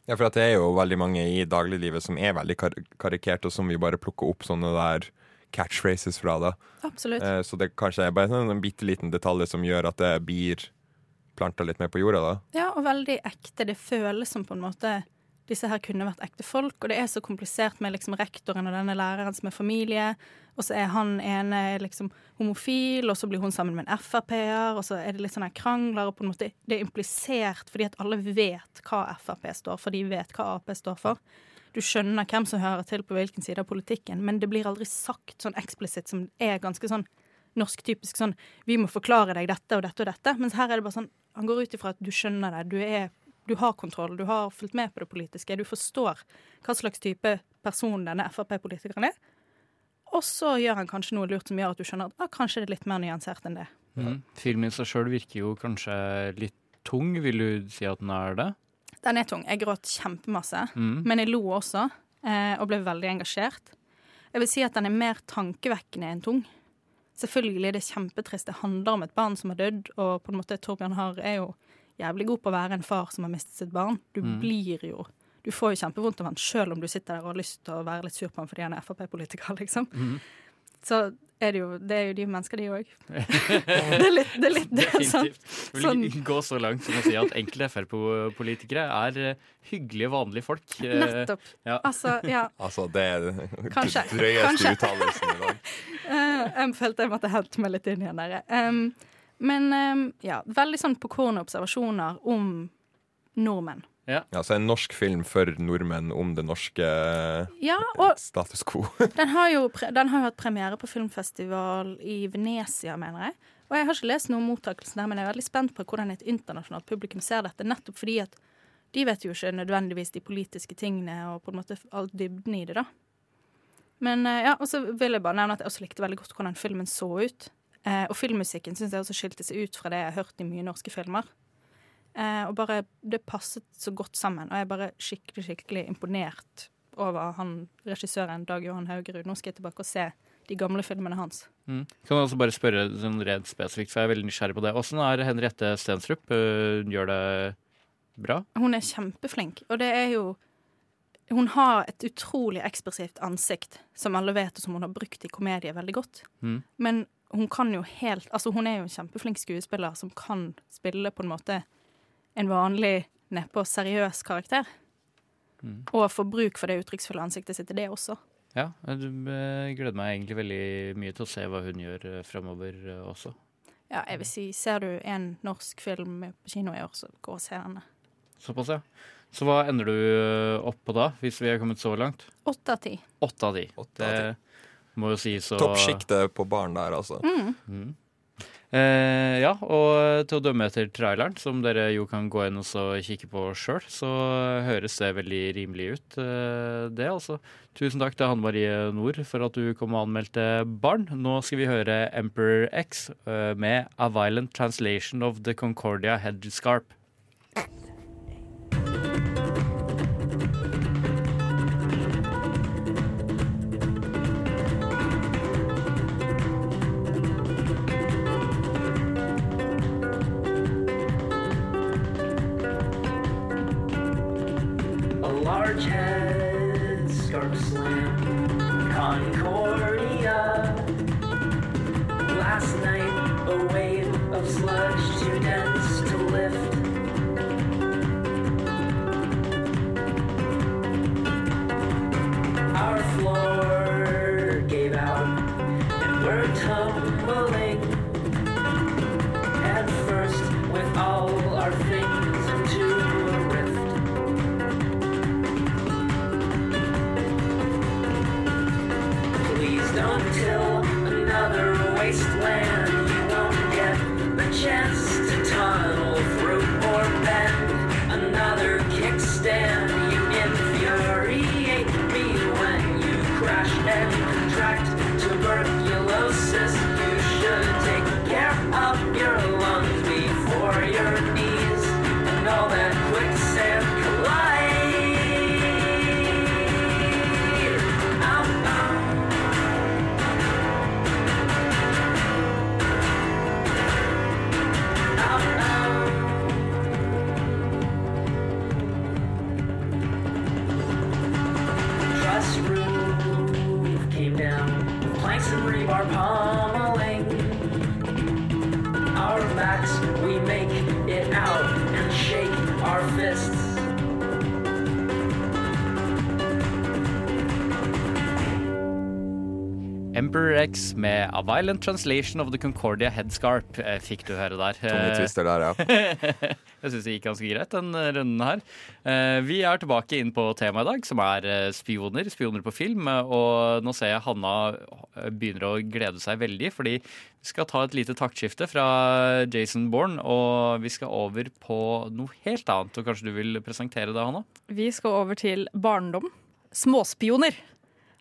Ja, for at det er jo veldig mange i dagliglivet som er veldig kar karikert, og som vi bare plukker opp sånne der catchphrases fra. da. Absolutt. Eh, så det kanskje er bare en, en bitte liten detalj som gjør at det blir planta litt mer på jorda. da. Ja, og veldig ekte. Det føles som på en måte disse her kunne vært ekte folk, og det er så komplisert med liksom rektoren og denne læreren som er familie, og så er han ene liksom homofil, og så blir hun sammen med en Frp-er, og så er det litt sånne krangler, og på en måte det er implisert fordi at alle vet hva Frp står for, de vet hva Ap står for. Du skjønner hvem som hører til på hvilken side av politikken, men det blir aldri sagt sånn eksplisitt som er ganske sånn norsk-typisk sånn 'Vi må forklare deg dette og dette og dette', mens her er det bare sånn Han går ut ifra at du skjønner det, du er du har kontroll, du har fulgt med på det politiske, du forstår hva slags type person denne Frp-politikeren er. Og så gjør han kanskje noe lurt som gjør at du skjønner at ah, kanskje det er litt mer nyansert enn det. Mm. Filmen i seg sjøl virker jo kanskje litt tung? Vil du si at den er det? Den er tung. Jeg gråt kjempemasse, Mm. men jeg lo også, eh, og ble veldig engasjert. Jeg vil si at den er mer tankevekkende enn tung. Selvfølgelig er det kjempetrist. Det handler om et barn som har dødd, og på en måte Torbjørn Harr er jo jævlig god på å være en far som har mistet sitt barn. Du Mm. blir jo Du får jo kjempevondt av han sjøl om du sitter der og har lyst til å være litt sur på han fordi han er Frp-politiker, liksom. Mm. Så er det jo Det er jo de mennesker, de òg. det er litt det. Er litt, det er sånn, Definitivt. Vil sånn ikke gå så langt som å si at enkelte Frp-politikere er eh, hyggelige, vanlige folk. Eh, Nettopp. Ja. Altså, ja. Altså, det er den drøyeste uttalelsen i dag. Eh, jeg følte jeg måtte hente meg litt inn igjen der. Um, men um, ja, veldig sånn på kornet observasjoner om nordmenn. Ja. Altså en norsk film for nordmenn om det norske Ja, og status quo. den har jo, pre den har jo hatt premiere på filmfestival i Venezia, mener jeg. Og jeg har ikke lest noe om mottakelsen der, men jeg er veldig spent på hvordan et internasjonalt publikum ser dette. Nettopp fordi at de vet jo ikke nødvendigvis de politiske tingene og på en måte all dybden i det, da. Men eh, ja, og så vil jeg bare nevne at jeg også likte veldig godt hvordan filmen så ut. Eh, og filmmusikken syns jeg også skilte seg ut fra det jeg har hørt i mye norske filmer. Eh, og bare Det passet så godt sammen, og jeg er bare skikkelig, skikkelig imponert over han regissøren Dag Johan Haugerud. Nå skal jeg tilbake og se de gamle filmene hans. Mm. Kan jeg også bare spørre sånn rent spesifikt, for jeg er veldig nysgjerrig på det. Åssen er Henriette Stensrup? Hun Gjør det bra? Hun er kjempeflink, og det er jo Hun har et utrolig ekspressivt ansikt, som alle vet, og som hun har brukt i komedie veldig godt. Mm. Men hun kan jo helt Altså, hun er jo en kjempeflink skuespiller som kan spille på en måte en vanlig nedpå seriøs karakter. Mm. Og få bruk for det uttrykksfulle ansiktet sitt i det også. Ja, jeg eh, gleder meg egentlig veldig mye til å se hva hun gjør framover fremover eh, også. Ja, jeg vil si, ser du en norsk film på kino i år, så gå og se henne. Såpass, ja. Så hva ender du eh, opp på da, hvis vi er kommet så langt? Åtte av ti. Åtte av ti. Må jo sies så Toppsjiktet på barn der, altså. Mm. Mm. Eh, ja, og til å dømme etter traileren, som dere jo kan gå inn og så kikke på sjøl, så høres det veldig rimelig ut, eh, det altså. Tusen takk til Hanne Marie Nord for at du kom og anmeldte barn. Nå skal vi høre Emperor X eh, med A Violent Translation of the Concordia Headscarp. Emperor X med A Violent Translation of the Concordia Headscarp eh, fikk du høre der. Tunge twister der, ja. Jeg syns det gikk ganske greit, den eh, runden her. Eh, Vi er tilbake inn på temaet i dag, som er eh, spioner. Spioner på film. eh, Og nå ser jeg Hanna eh, begynner å glede seg veldig, fordi vi skal ta et lite taktskifte fra Jason Bourne, og vi skal over på noe helt annet. Og kanskje du vil presentere det, Hanna? Vi skal over til barndom. Småspioner.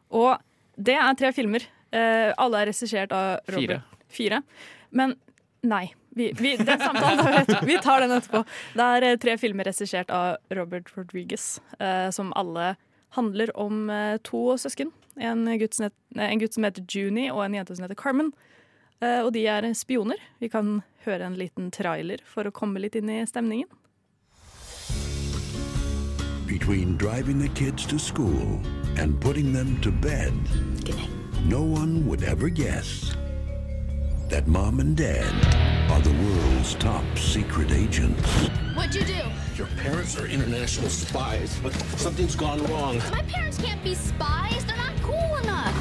Og det er tre filmer. Eh, alle er regissert av Robert. Fire. Fire. Men nei. vi, vi, den samtalen tar vi, vi tar den etterpå. Det er eh, tre filmer regissert av Robert Rodriguez, uh, som alle handler om uh, to søsken. En gutt, som heter, en gutt som heter Junie, og en jente som heter Carmen. Eh, og de er spioner. Vi kan høre en liten trailer for å komme litt inn i stemningen. Between driving the kids to school and putting them to bed, no one would ever guess that mom and dad are the world's top secret agents. What'd you do? Your parents are international spies, but something's gone wrong. My parents can't be spies. They're not cool enough.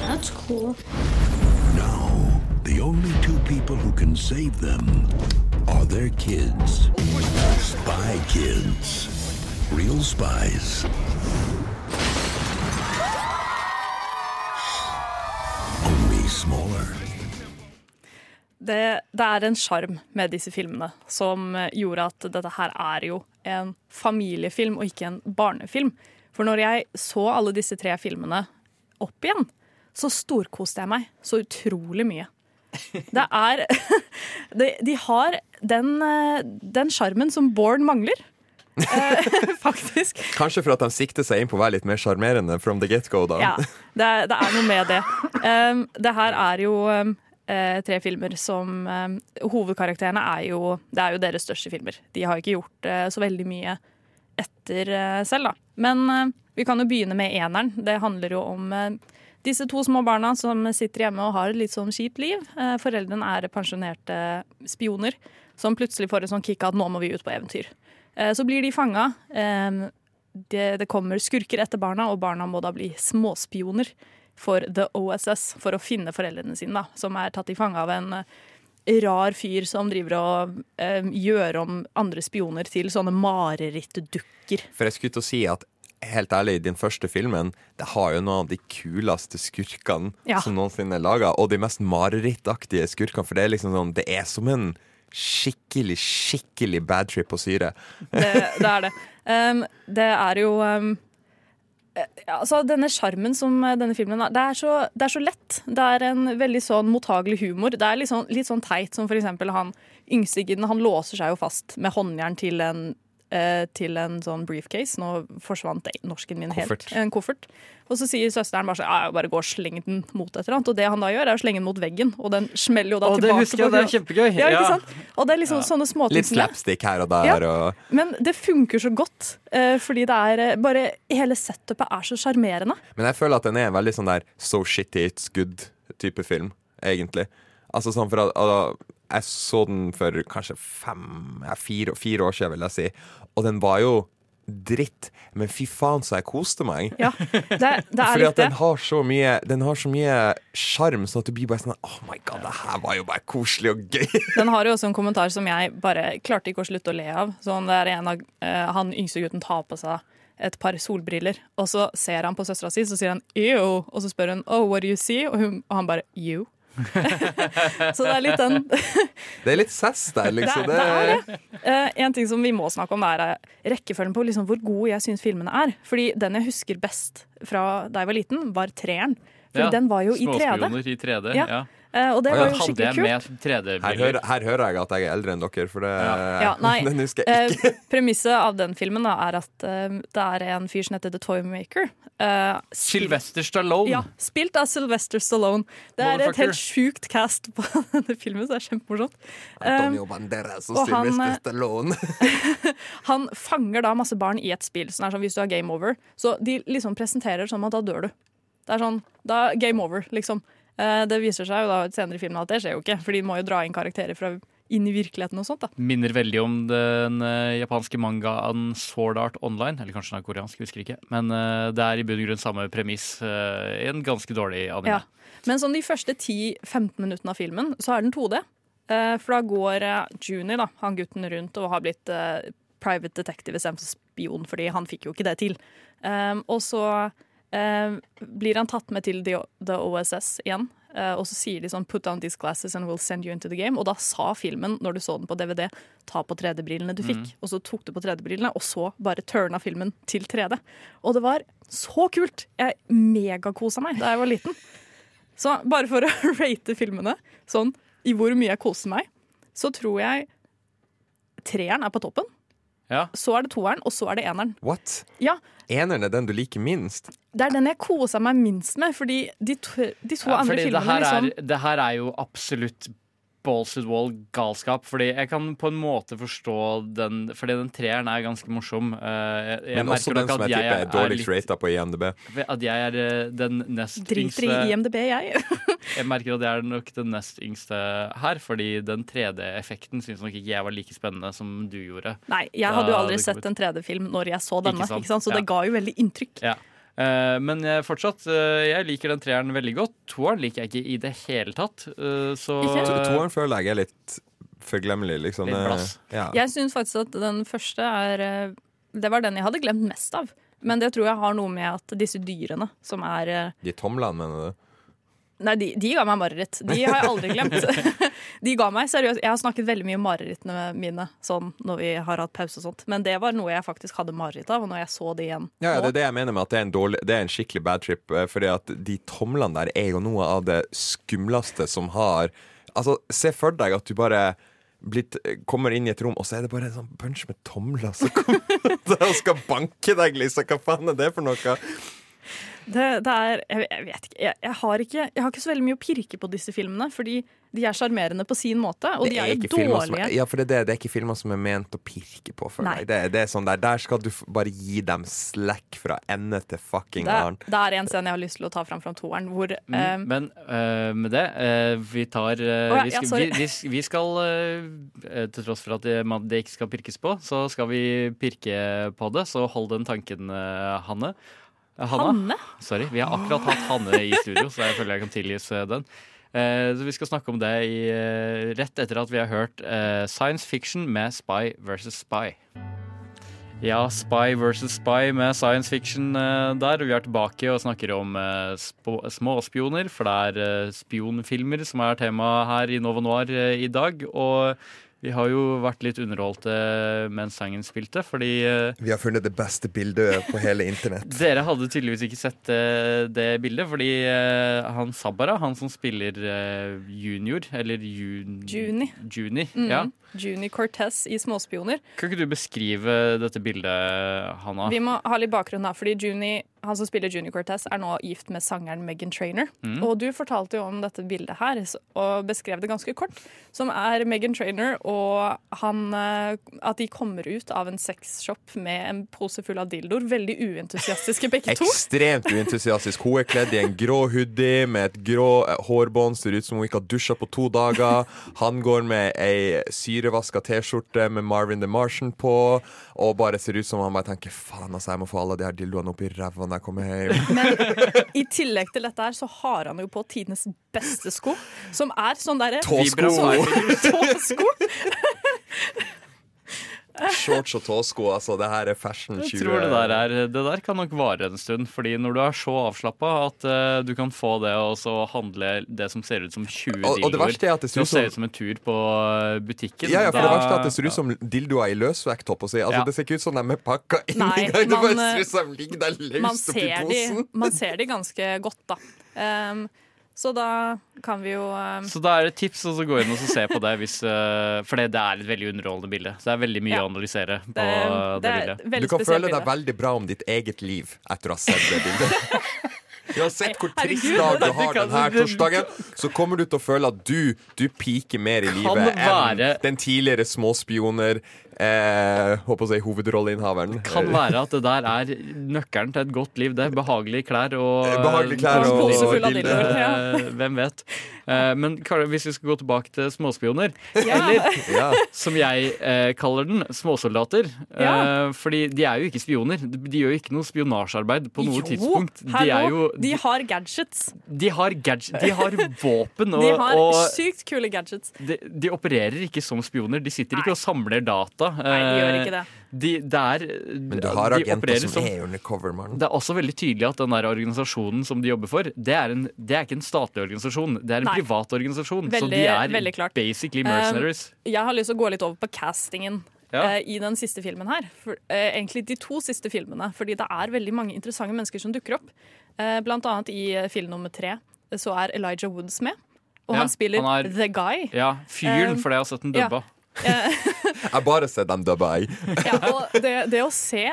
That's cool. Now, the only two people who can save them are their kids. Spy kids. Real spies. Only smaller. Det, det er en sjarm med disse filmene som gjorde at dette her er jo en familiefilm og ikke en barnefilm. For når jeg så alle disse tre filmene opp igjen, så storkoste jeg meg så utrolig mye. Det er De, de har den eh, sjarmen som Born mangler. Eh, faktisk. Kanskje for at de sikter seg inn på å være litt mer sjarmerende from the get-go, da. Ja, det er, det er noe med det. Um, det her er jo um, tre filmer som um, Hovedkarakterene er jo Det er jo deres største filmer. De har ikke gjort uh, så veldig mye etter uh, selv, da. Men uh, vi kan jo begynne med eneren. Det handler jo om disse to små barna som sitter hjemme og har et litt sånn kjipt liv. Foreldrene er pensjonerte spioner som plutselig får et sånn kick at nå må vi ut på eventyr. Eh, Så blir de fanga. Det, det kommer skurker etter barna, og barna må da bli småspioner for The OSS for å finne foreldrene sine, da, som er tatt i fange av en eh, rar fyr som driver og eh, gjør om andre spioner til sånne marerittdukker. For jeg skulle til å si at helt ærlig, i den første filmen Det har jo noen av de kuleste skurkene Ja. som noensinne er laga, og de mest marerittaktige skurkene. For det er liksom sånn Det er som en skikkelig, skikkelig bad trip på syre. Det, det er det. Um, det er jo um, eh, altså Denne sjarmen som eh, denne filmen har, det det er så lett. Det er en veldig sånn mottagelig humor. Det er litt sånn, litt sånn teit som for eksempel han yngstingen. Han låser seg jo fast med håndjern til en, eh, til en sånn briefcase. Nå forsvant norsken min Koffert. helt. En koffert. Og så sier søsteren bare sånn ja, bare gå og sleng den mot et eller annet. Og det han da gjør, er å slenge den mot veggen, og den smeller jo da Å, det husker jeg, det er kjempegøy. Ja, ikke sant? Og det er liksom sånne småting Litt slapstick her og der. Ja. Og Men det funker så godt, eh, fordi det er eh, bare Hele setupet er så sjarmerende. Men jeg føler at den er en veldig sånn der so shitty it's good-type film, egentlig. Altså sånn for at altså, Jeg så den for kanskje fem, ja, fire, fire år siden, vil jeg si. Og den var jo dritt, men fy faen så jeg koste meg. Ja, det, er Fordi litt at den det. har så mye Den har så mye sjarm, sånn at du blir bare sånn Oh my god, det her var jo bare koselig og gøy. Den har jo også en kommentar som jeg bare klarte ikke å slutte å le av. Sånn det er en av uh, Han yngste gutten tar på seg et par solbriller, og så ser han på søstera si, så sier han 'ew', og så spør hun 'oh, what do you see?' og, hun, og han bare 'you'. så det er litt den Det er litt sass der, liksom. Det, det er det. Eh, en ting som vi må snakke om, er eh, rekkefølgen på liksom hvor gode jeg syns filmene er. Fordi den jeg husker best fra da jeg var liten, var treeren. Fordi Ja, den var jo i 3D. Småspioner i 3D. Ja. Ja. Eh, og det var jo skikkelig kult. Her hører, her hører jeg at jeg er eldre enn dere, for det, Ja, nei, den husker jeg ikke. eh, Premisset av den filmen da, er at eh, det er en fyr som heter The Toymaker. Uh, Sylvester Stallone. Ja, spilt av Sylvester Stallone. Det er et helt sjukt cast på denne filmen, så det er kjempemorsomt. Antonio Banderas og og han, Sylvester Stallone. Han fanger da masse barn i et spill. Sånn er sånn, hvis du har game over Så de liksom presenterer som at da dør du. Det er sånn, da Game over, liksom. Eh, det viser seg jo da senere i filmen at det skjer jo ikke, for de må jo dra inn karakterer fra inn i virkeligheten og sånt. da. Minner veldig om den eh, japanske mangaen Sword Art Online. Eller kanskje den er koreansk, husker ikke. Men eh, det er i bunn og grunn samme premiss. i en ganske dårlig anime. Ja. Men som de første 10-15 minuttene av filmen, så er den 2D. Eh, For da går Juni, da, han gutten rundt, og har blitt private detective istedenfor spion, fordi han fikk jo ikke det til. Og så blir han tatt med til The, the OSS igjen. eh, og så sier de sånn 'put down these glasses and we'll send you into the game'. Og da sa filmen, når du så den på DVD, 'ta på 3D-brillene du fikk'. Mm. Og så tok du på 3D-brillene, og så bare turna filmen til 3D. Og det var så kult! Jeg megakosa meg da jeg var liten. Så bare for å rate filmene sånn i hvor mye jeg koser meg, så tror jeg treeren er på toppen. Ja. Så er det toeren, og så er det eneren. What? Ja, Eneren er den du liker minst? det er den jeg kosa meg minst med, fordi de to, de to Ja, andre fordi det filmene liksom det her er jo absolutt balls to the wall galskap. Fordi jeg kan på en måte forstå den Fordi den treeren er ganske morsom. Eh, Jeg, jeg Men også den som jeg tipper er dårligst rata på IMDb. At jeg er eh, den nest Driter i yngste IMDb, jeg. Jeg merker at jeg er nok den nest yngste her, fordi den 3D-effekten syns nok ikke jeg var like spennende som du gjorde. Nei, jeg hadde jo aldri sett en 3D-film når jeg så denne, Ikke sant? ikke sant? så det ga jo veldig inntrykk. Ja. Eh, men jeg fortsatt, eh, jeg liker den treeren veldig godt. Toeren liker jeg ikke i det hele tatt. eh, så Toeren føler jeg er litt forglemmelig, liksom. Litt blass. Ja. Jeg syns faktisk at den første er Det var den jeg hadde glemt mest av. Men det tror jeg har noe med at disse dyrene som er De tomlene, mener du? Nei, de, de ga meg mareritt. De har jeg aldri glemt. De ga meg, seriøst, Jeg har snakket veldig mye om marerittene mine sånn når vi har hatt pause og sånt. Men det var noe jeg faktisk hadde mareritt av, og når jeg så det igjen Ja, ja, det er det jeg mener med at det er en, dårlig, det er en skikkelig bad trip. eh, Fordi at de tomlene der er jo noe av det skumleste som har Altså, se for deg at du bare blitt, kommer inn i et rom, og så er det bare en sånn bunch med tomler som kommer og skal banke deg, liksom. Hva faen er det for noe? Det, det er Jeg, jeg vet ikke jeg, jeg, har ikke jeg har ikke så veldig mye å pirke på disse filmene, fordi de er sjarmerende på sin måte, og Det de er jo dårlige. som ja, for det, er det, det er ikke filmer som er ment å pirke på. føler jeg. Det, det er sånn der, der skal du bare gi dem slack fra ende til fucking arn. det er en scene jeg har lyst til å ta fram fra toeren, hvor Mm, eh, Men uh, med det uh, Vi tar uh, oh, ja, vi, ja, skal, sorry. vi, vi, vi skal Til tross for at det, man, det ikke skal pirkes på, så skal vi pirke på det. Så hold den tanken, Hanne. Eh, Hanna? Hanne? Sorry. Vi har akkurat hatt Hanne i studio, så jeg føler jeg kan tilgis eh, den. Eh, så Vi skal snakke om det i, eh, rett etter at vi har hørt eh, Science Fiction med Spy versus Spy. Ja, Spy versus Spy med science fiction der. Og vi er tilbake og snakker om småspioner, for det er spionfilmer som er tema her i Nova Noir i dag. Og vi har jo vært litt underholdte mens sangen spilte, fordi eh, Vi har funnet det beste bildet på hele internett. dere hadde tydeligvis ikke sett eh, det bildet, fordi eh, han Sabara, han som spiller junior, eller jun... Juni. Juni, mm, ja. Juni Cortez i Småspioner. Kan ikke du beskrive dette bildet, Hanna? Vi må ha litt bakgrunn da, fordi Juni, han som spiller Junior Cortez, er nå gift med sangeren Megan Trainer. Mm. Og du fortalte jo om dette bildet her, og beskrev det ganske kort. Som er Megan Trainer og han eh, At de kommer ut av en sexshop med en pose full av dildoer. Veldig uentusiastiske begge to. Ekstremt uentusiastisk. Hun er kledd i en grå hoodie med et grå eh, hårbånd. Ser ut som hun ikke har dusja på to dager. Han går med ei syrevaska T-skjorte med Marvin the Martian på, og bare ser ut som han bare tenker faen, altså, jeg må få alle de her dildoene opp i ræva når jeg kommer hjem. I tillegg til dette her så har han jo på tidenes beste sko, som er sånn derre Tåsko. Tåsko. Shorts og tåsko, altså. Det her er fashion 20 Jeg tror det der, er, det der kan nok vare en stund. Fordi når du er så avslappa at uh, du kan få det og så handle det som ser ut som 20 Og- og det dildoer er at det ser ut som- ser ut som en tur på eh, butikken Ja, ja, for det verste er at det ser ut som dildoer i løsvekt. holdt på å si. Altså, Ja. Det ser ikke ut som de er pakka inn Nei, engang. Det bare ser ut som de ligger der man løst oppi posen. man ser de ganske godt, da. Um, så da kan vi jo um, Så da er det et tips å gå inn og så se på det, hvis, uh, for det, det er et veldig underholdende bilde. Så det er veldig mye Ja. å analysere på Det det, det bildet. Du kan føle deg veldig bra om ditt eget liv etter å ha sett det bildet. Du har sett hvor trist Herregud, dag du har denne torsdagen, så kommer du til å føle at du, du piker mer i livet enn den tidligere småspioner, eh, håper å si hovedrolleinnehaveren. Kan være at det der er nøkkelen til et godt liv. Det er behagelige klær og Behagelige klær og- og- Pose og- dildoer, ja. eh, Hvem vet. Eh, Men hvis vi skal gå tilbake til småspioner, Ja. eller Ja. som jeg eh, kaller den, småsoldater. Ja. Eh, fordi de er jo ikke spioner. De, gjør jo ikke noe spionasjearbeid på noe jo, tidspunkt. De, er jo, de har gadgets. de har gadget, de har våpen og, De har og sykt kule gadgets. de, de opererer ikke som spioner. De sitter ikke Nei. og samler data. Nei, de gjør ikke det. De, det er, Men du har agenter opererer som er undercover, mann. det er også veldig tydelig at den der organisasjonen som de jobber for, det er, en, det er ikke en statlig organisasjon. Det er en Nei. privat organisasjon. så de er klart. basically mercenaries. Uh, jeg har lyst til å gå litt over på castingen Ja. eh, i den siste filmen her. For, eh, egentlig de to siste filmene, fordi det er veldig mange interessante mennesker som dukker opp. Eh, blant annet i eh, film nummer tre. så er Elijah Woods med. Og Ja, han spiller han er- The Guy. Ja, fyren, Um, for jeg har sett den ja. Jeg bare sett dem dubba, jeg. Ja, og det, det å se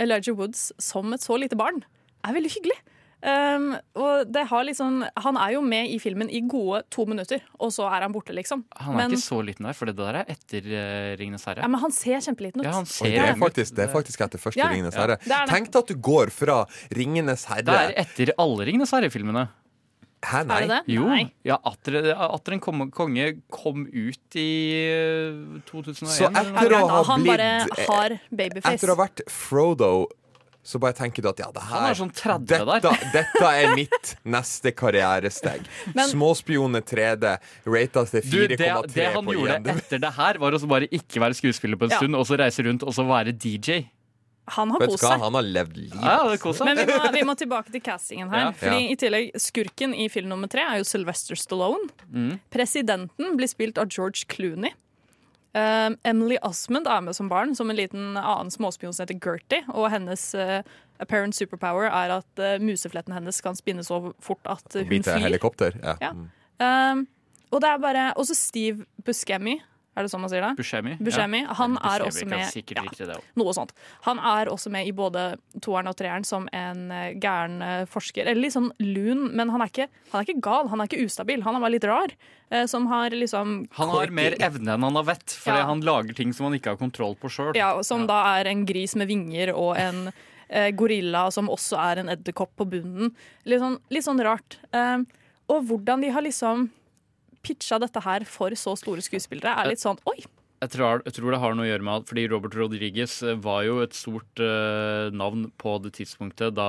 Elijah Woods som et så lite barn, er veldig hyggelig. Um, og det har liksom, han er jo med i filmen i gode to minutter, og så er han borte, liksom. Han er men, ikke så liten der, for det der er etter uh, Ringenes herre. ja, men han ser kjempeliten ut. Ja, han ser det, er faktisk, det er faktisk etter første Ja, Ringenes herre. Det er. Tenk deg at du går fra Ringenes herre Det er etter alle Ringenes herre-filmene. Hæ, Er det det? Jo. Nei. Ja, Atter, at en konge kom ut i eh, 2001. Så etter å ha blitt han bare har babyface. Etter å ha vært Frodo så bare tenker du at ja, det her Han er sånn 30 dette, der. dette er mitt neste karrieresteg. Men- Småspioner 3D, rata til 4,3 på igjen. det han gjorde etter det her, var å bare ikke være skuespiller på en Ja. stund, og så reise rundt og så være DJ. Han har kost seg. han har levd livet. Ja, Men vi må, vi må tilbake til castingen her. Ja. Fordi Ja. i tillegg, Skurken i film nummer tre er jo Sylvester Stallone. Mm. Presidenten blir spilt av George Clooney. Um, Emily Osmond er med som barn, som en liten annen småspion som heter Gertie. Og hennes uh, apparent superpower er at uh, musefletten hennes kan spinne så fort at hun Bite flyr. helikopter. Ja. Ja. Um, og det er bare Også Steve Buscemi. Er det sånn man sier det? Buscemi. Buscemi. Han er Buscemi også med også. noe sånt. Han er også med i både toeren og treeren som en eh, gæren eh, forsker. Eller litt sånn lun, men han er, ikke, han er ikke gal, han er ikke ustabil. Han er bare litt rar. eh, Som har liksom Han har mer evne enn han har vett, fordi Ja. han lager ting som han ikke har kontroll på sjøl. Ja, som da er en gris med vinger og en gorilla som også er en edderkopp på bunnen. Litt sånn, litt sånn rart. Og hvordan de har liksom pitcha dette her for så store skuespillere, er litt sånn oi! Jeg tror, jeg tror det har noe å gjøre med at fordi Robert Rodriguez eh, var jo et stort uh, navn på det tidspunktet da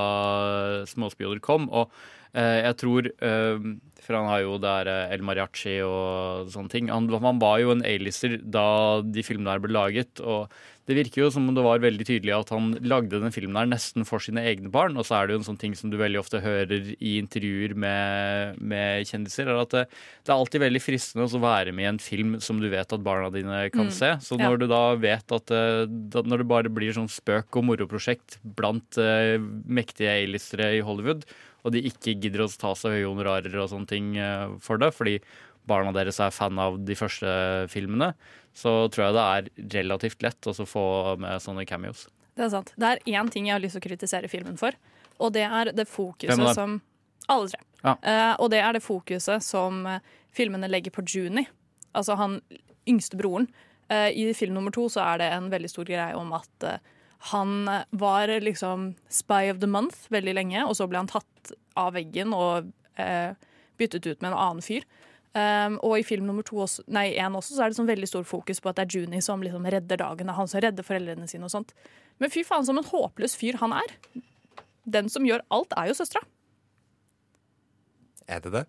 Småspioner kom. Og uh, jeg tror uh, For han har jo der eh, El Mariachi og sånne ting. Han, han var jo en A-lister da de filmene her ble laget. Og det virker jo som om det var veldig tydelig at han lagde den filmen her nesten for sine egne barn. Og så er det jo en sånn ting som du veldig ofte hører i intervjuer med, med kjendiser, er at det, det er alltid veldig fristende å være med i en film som du vet at barna dine kan Mm, se. Så ja. når du da vet at eh, da, når det bare blir sånn spøk og moroprosjekt blant uh, mektige A-listere i Hollywood, og de ikke gidder å ta seg høye honorarer og sånne ting uh, for det, fordi barna deres er fan av de første filmene, så tror jeg det er relativt lett å få med sånne cameos. Det er sant. Det er én ting jeg har lyst til å kritisere filmen for, og det er det fokuset er det? som Alle tre. Ja. Uh, og det er det fokuset som eh, filmene legger på Juni, altså han yngste broren. Uh, I film nummer to så er det en veldig stor greie om at uh, han var liksom spy of the month veldig lenge, og så ble han tatt av veggen og byttet ut med en annen fyr. Um, og i film nummer to også, nei, en også, så er det sånn veldig stor fokus på at det er Juni som liksom redder dagen. Det er han som redder foreldrene sine og sånt. Men fy faen, som en håpløs fyr han er. Den som gjør alt, er jo søstera. Er det det?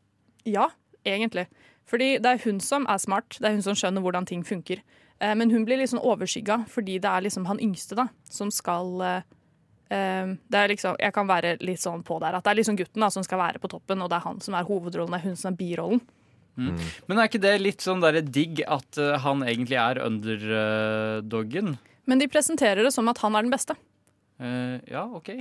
Ja, egentlig. Fordi det er hun som er smart, det er hun som skjønner hvordan ting funker. Eh, men hun blir liksom overskygga fordi det er liksom han yngste da, som skal eh, eh, det er liksom, Jeg kan være litt sånn på der at det er liksom gutten da, som skal være på toppen, og det er han som er hovedrollen, det er hun som er birollen. Mm. Men er ikke det litt sånn der digg at uh, han egentlig er underdoggen? Men de presenterer det som at han er den beste. Uh, ja, OK.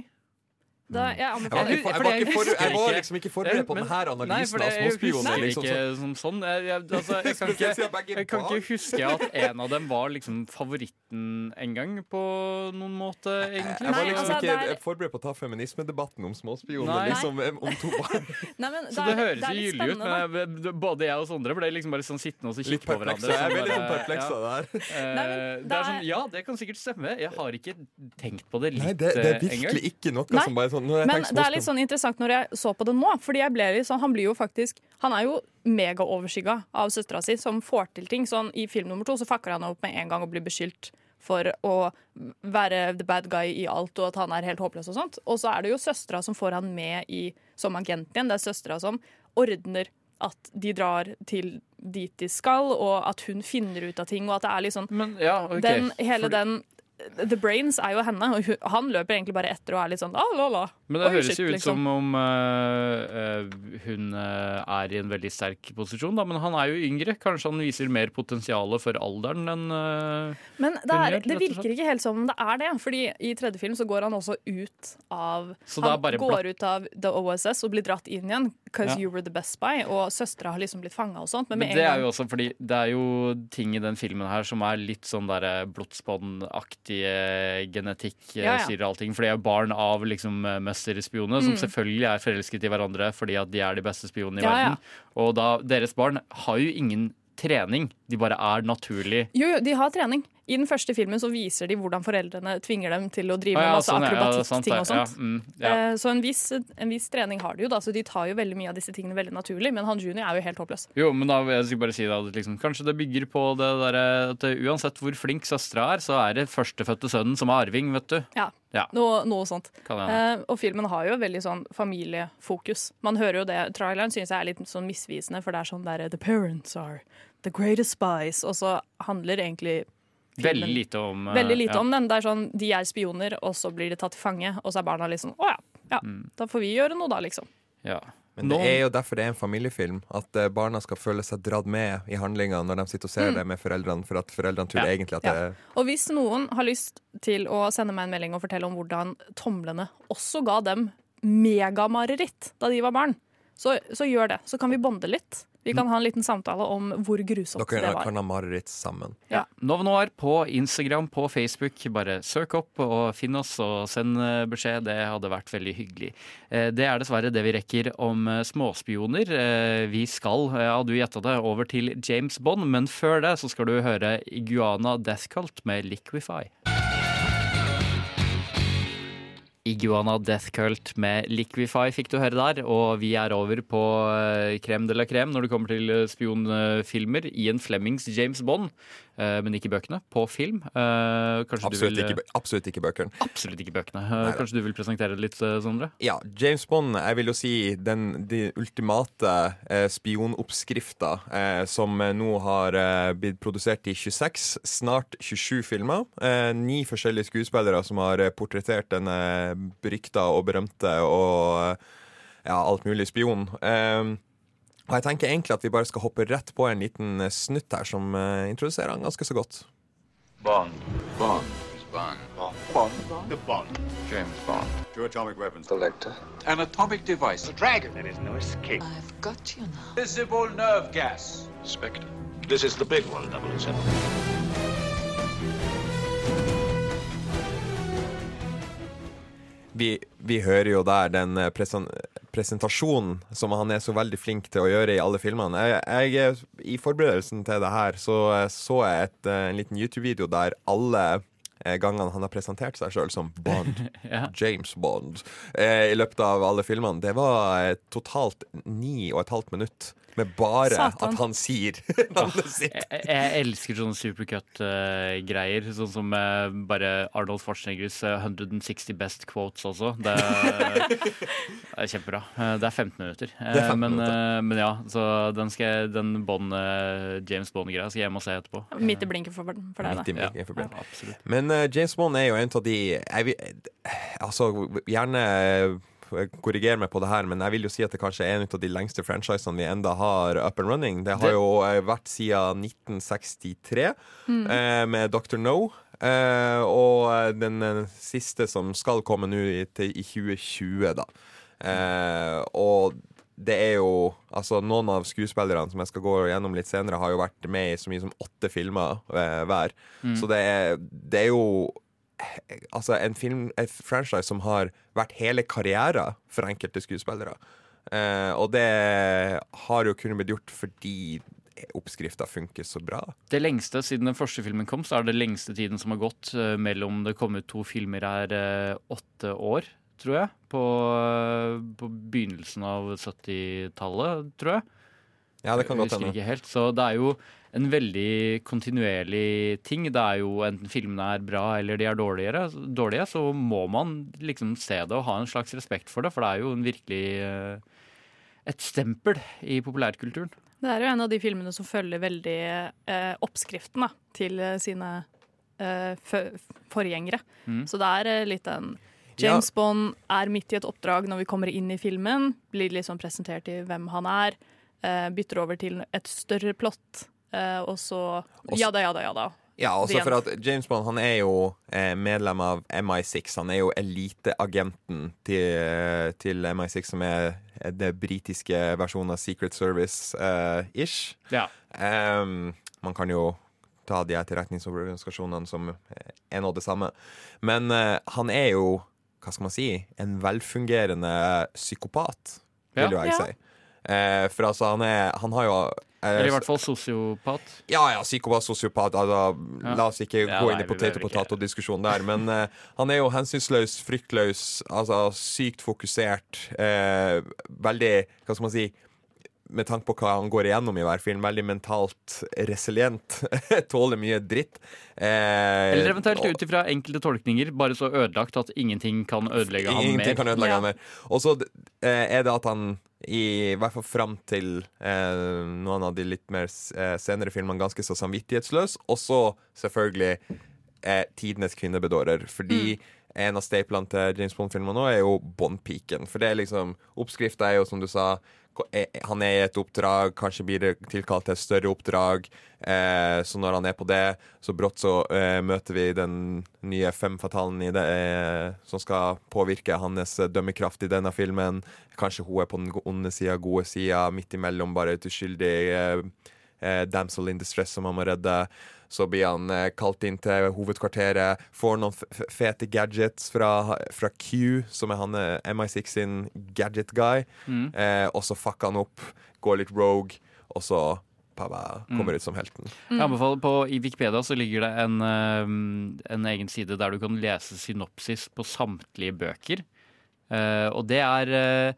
Da, jeg Jeg var, ikke, jeg, var ikke for, jeg var liksom ikke forberedt på denne analysen av småspioner. Liksom, ikke som sånn. Jeg, jeg, altså, jeg, kan ikke, jeg kan ikke huske at en av dem var liksom favoritten en gang, på noen måte, egentlig. Jeg var Nei, liksom altså, ikke er- forberedt på å ta feminismedebatten om småspioner liksom, om to barn. Nei, men Så det, det høres er jo gyldig ut, med men jeg, både jeg og Sondre ble liksom bare sånn sittende og så kikke på hverandre. Jeg er veldig sånn perpleks ja. av det her. Eh, Nei, men det det er er- sånn, ja, det kan sikkert stemme. Jeg har ikke tenkt på det litt Nei, det, det er eh, virkelig ikke noe Nei, som bare sånn Når jeg Men det er litt sånn interessant når jeg så på det nå, fordi jeg ble litt sånn, han blir jo faktisk Han er jo megaoverskygga av søstera si, som får til ting. Sånn, I film nummer to så fucker han opp med en gang og blir beskyldt for å være the bad guy i alt, og at han er helt håpløs og sånt. Og så er det jo søstera som får han med i, som agent igjen. Det er søstera som ordner at de drar til dit de skal, og at hun finner ut av ting, og at det er liksom Men ja, okay. den, Hele Fordi- den The Brains er jo henne, og han løper egentlig bare etter og er litt sånn ah, la, la. Men det Oi, høres jo ut liksom. som om uh, hun øh, er i en veldig sterk posisjon, da. Men han er jo yngre. Kanskje han viser mer potensial for alderen enn uh, Men det, er, gjør, det virker ikke helt som om det er det. Fordi i tredje film så går han også ut av Han går går ut av The OSS og blir dratt inn igjen. Because Ja. you were the best spy. Og søstera har liksom blitt fanga og sånt. Men, Men det er jo også fordi det er jo ting i den filmen her som er litt sånn derre blodsbåndaktige genetikk, eh, Ja, ja. sier allting. For de er barn av liksom eh, mesterspioner, som Mm. selvfølgelig er forelsket i hverandre fordi at de er de beste spionene i ja. verden. Og da, deres barn har jo ingen trening, de bare er naturlig. Jo, jo, de har trening. I den første filmen så viser de hvordan foreldrene tvinger dem til å drive med ja, masse sånn, akrobatikk-ting ja, og sånt. Ja, mm, ja. Eh, Så en viss, en viss trening har de jo, da, så de tar jo veldig mye av disse tingene veldig naturlig. Men han junior er jo helt håpløs. Jo, men da jeg jeg bare si da, at liksom, Kanskje det bygger på det derre at uansett hvor flink søstera er, så er det førstefødte sønnen som er arving, vet du. Ja, Ja. Noe, noe sånt. Eh, og filmen har jo veldig sånn familiefokus. Man hører jo det, Traileren synes jeg er litt sånn misvisende, for det er sånn der The parents are the greatest spies. Og så handler egentlig filmen Veldig lite om eh, veldig lite ja. om den. Det er sånn, De er spioner, og så blir de tatt til fange, og så er barna liksom Å ja, ja, Mm. da får vi gjøre noe, da, liksom. Ja. Men det er jo derfor det er en familiefilm. At eh, barna skal føle seg dratt med i handlinga når de sitter og ser Mm. det med foreldrene, for at foreldrene tror Ja. egentlig at Ja. det Og hvis noen har lyst til å sende meg en melding og fortelle om hvordan tomlene også ga dem megamareritt da de var barn, så, så gjør det. Så kan vi bonde litt. Vi kan ha en liten samtale om hvor grusomt Dere det var. Dere kan ha mareritt sammen. Ja. Nova Noir på Instagram, på Facebook. Bare søk opp og finn oss og send eh, beskjed. Det hadde vært veldig hyggelig. Eh, Det er dessverre det vi rekker om eh, småspioner. Vi skal, ja du gjetta det, over til James Bond, men før det så skal du høre Iguana Death Cult med Liquify. Iguana Death Cult med Liquify fikk du høre der, og vi er over på eh, crème de la crème når det kommer til eh, spionfilmer. Ian Flemings James Bond, eh, men ikke bøkene. På film. Eh, Absolutt du vil ikke, absolutt ikke bøkene. Absolutt ikke bøkene. Eh, Kanskje du vil presentere det litt, eh, Sondre? Ja, James Bond, jeg vil jo si den de ultimate eh, spionoppskrifta eh, som eh, nå har eh, blitt produsert i 26, snart 27 filmer. Eh, ni forskjellige skuespillere som har eh, portrettert den eh, berykta og berømte og eh, ja, alt mulig spion. Eh, og jeg tenker egentlig at vi bare skal hoppe rett på en liten eh, snutt her som uh, introduserer han ganske så godt. Bond. Bond. Bond. Bond. The Bond. James Bond. Two atomic weapons. Collector. An atomic device. A dragon. There is no escape. I've got you now. Visible nerve gas. Spectre. This is the big one, 007. vi, vi hører jo der den eh, presen presentasjonen som han er så veldig flink til å gjøre i alle filmene. Jeg, jeg, I forberedelsen til det her så eh, så jeg et, eh, en liten YouTube-video der alle gangene han har presentert seg sjøl som Bond, Ja. James Bond, eh, i løpet av alle filmene, det var totalt ni og et halvt minutt med bare Satan. at han sier navnet sitt. Jeg, jeg elsker sånne supercut-greier. sånn som eh, bare Arnold Schwarzeneggers eh, 160 best quotes også. Det er, er kjempebra. Eh, Det er 15 minutter. Eh, er 15 men, minutter. eh, men ja, så den, skal jeg, den Bond, eh, James Bond-greia skal jeg hjem og se etterpå. Midt i blinken for, for deg, Midt i da. Ja. for absolutt. Men uh, James Bond er jo en av de jeg Altså, gjerne eh, korriger meg på det her, men jeg vil jo si at det kanskje er en av de lengste franchisene vi enda har up and running. Det har jo eh, vært siden 1963 Mm. eh, med Dr. No. Eh, og den siste som skal komme nå i, i 2020, da. Eh, og det er jo Altså, noen av skuespillerne som jeg skal gå gjennom litt senere, har jo vært med i så mye som åtte filmer hver. Mm. Så det er, det er jo Altså en film, et franchise som har vært hele karrieren for enkelte skuespillere. Eh, og det har jo kunnet blitt gjort fordi oppskrifta funker så bra. Det lengste siden den første filmen kom, så er det lengste tiden som har gått eh, mellom det kom ut to filmer her eh, åtte år, tror jeg. På, eh, på begynnelsen av 70-tallet, tror jeg. Ja, det kan godt hende. ikke helt. Så det er jo en veldig kontinuerlig ting. Det er jo enten filmene er bra eller de er dårligere, dårlige, så må man liksom se det og ha en slags respekt for det, for det er jo en virkelig eh, et stempel i populærkulturen. Det er jo en av de filmene som følger veldig eh, oppskriften da, til eh, sine eh, forgjengere. Mm. Så det er litt litt en Ja. James Bond er midt i et oppdrag når vi kommer inn i filmen. Blir liksom presentert i hvem han er. Eh, bytter over til et større plott. eh, og så ja da, ja da, ja da. Ja, også for at James Bond han er jo eh, medlem av MI6. Han er jo eliteagenten til, til MI6, som er det britiske versjonen av Secret Service-ish. Ja. man kan jo ta de etterretningsorganisasjonene som er nå det samme. Men eh, han er jo, hva skal man si, en velfungerende psykopat, vil Ja. jo jeg Ja. si. Eh, for altså, han er Han har jo eh, Eller i hvert fall sosiopat. ja, ja, psykopat, sosiopat altså, Ja. La oss ikke Ja, gå nei, inn i potet-potet-diskusjonen der. Men eh, han er jo hensynsløs, fryktløs, altså sykt fokusert. Eh, veldig, hva skal man si med tanke på hva han går igjennom i hver film, veldig mentalt resilient. Tåler mye dritt. Eh, Eller eventuelt ut ifra enkelte tolkninger, bare så ødelagt at ingenting kan ødelegge han Ingenting mer. kan ødelegge han mer. Og så eh, er det at han i, hvert fall fram til eh, noen av de litt mer eh, senere filmene ganske så samvittighetsløs. Og så selvfølgelig eh, tidenes kvinnebedårer. Fordi en av staplene til James Bond-filmer nå er jo Bond-piken. For det er liksom Oppskrifta er jo, som du sa han er i et oppdrag, kanskje blir det tilkalt til et større oppdrag. Eh, så når han er på det, så brått så eh, møter vi den nye femfatalen i det, eh, som skal påvirke hans eh, dømmekraft i denne filmen. Kanskje hun er på den onde sida, gode sida, midt imellom, bare et uskyldig eh, eh, damsel in distress som han må redde. Så blir han eh, kalt inn til hovedkvarteret, får noen f f- fete gadgets fra, fra Q, som er han eh, MI6 sin gadget guy, Mm. eh, og så fucker han opp, går litt rogue, og så Pava kommer Mm. ut som helten. Jeg anbefaler på, I Wikipedia så ligger det en, eh, en egen side der du kan lese synopsis på samtlige bøker. Uh, og det er eh,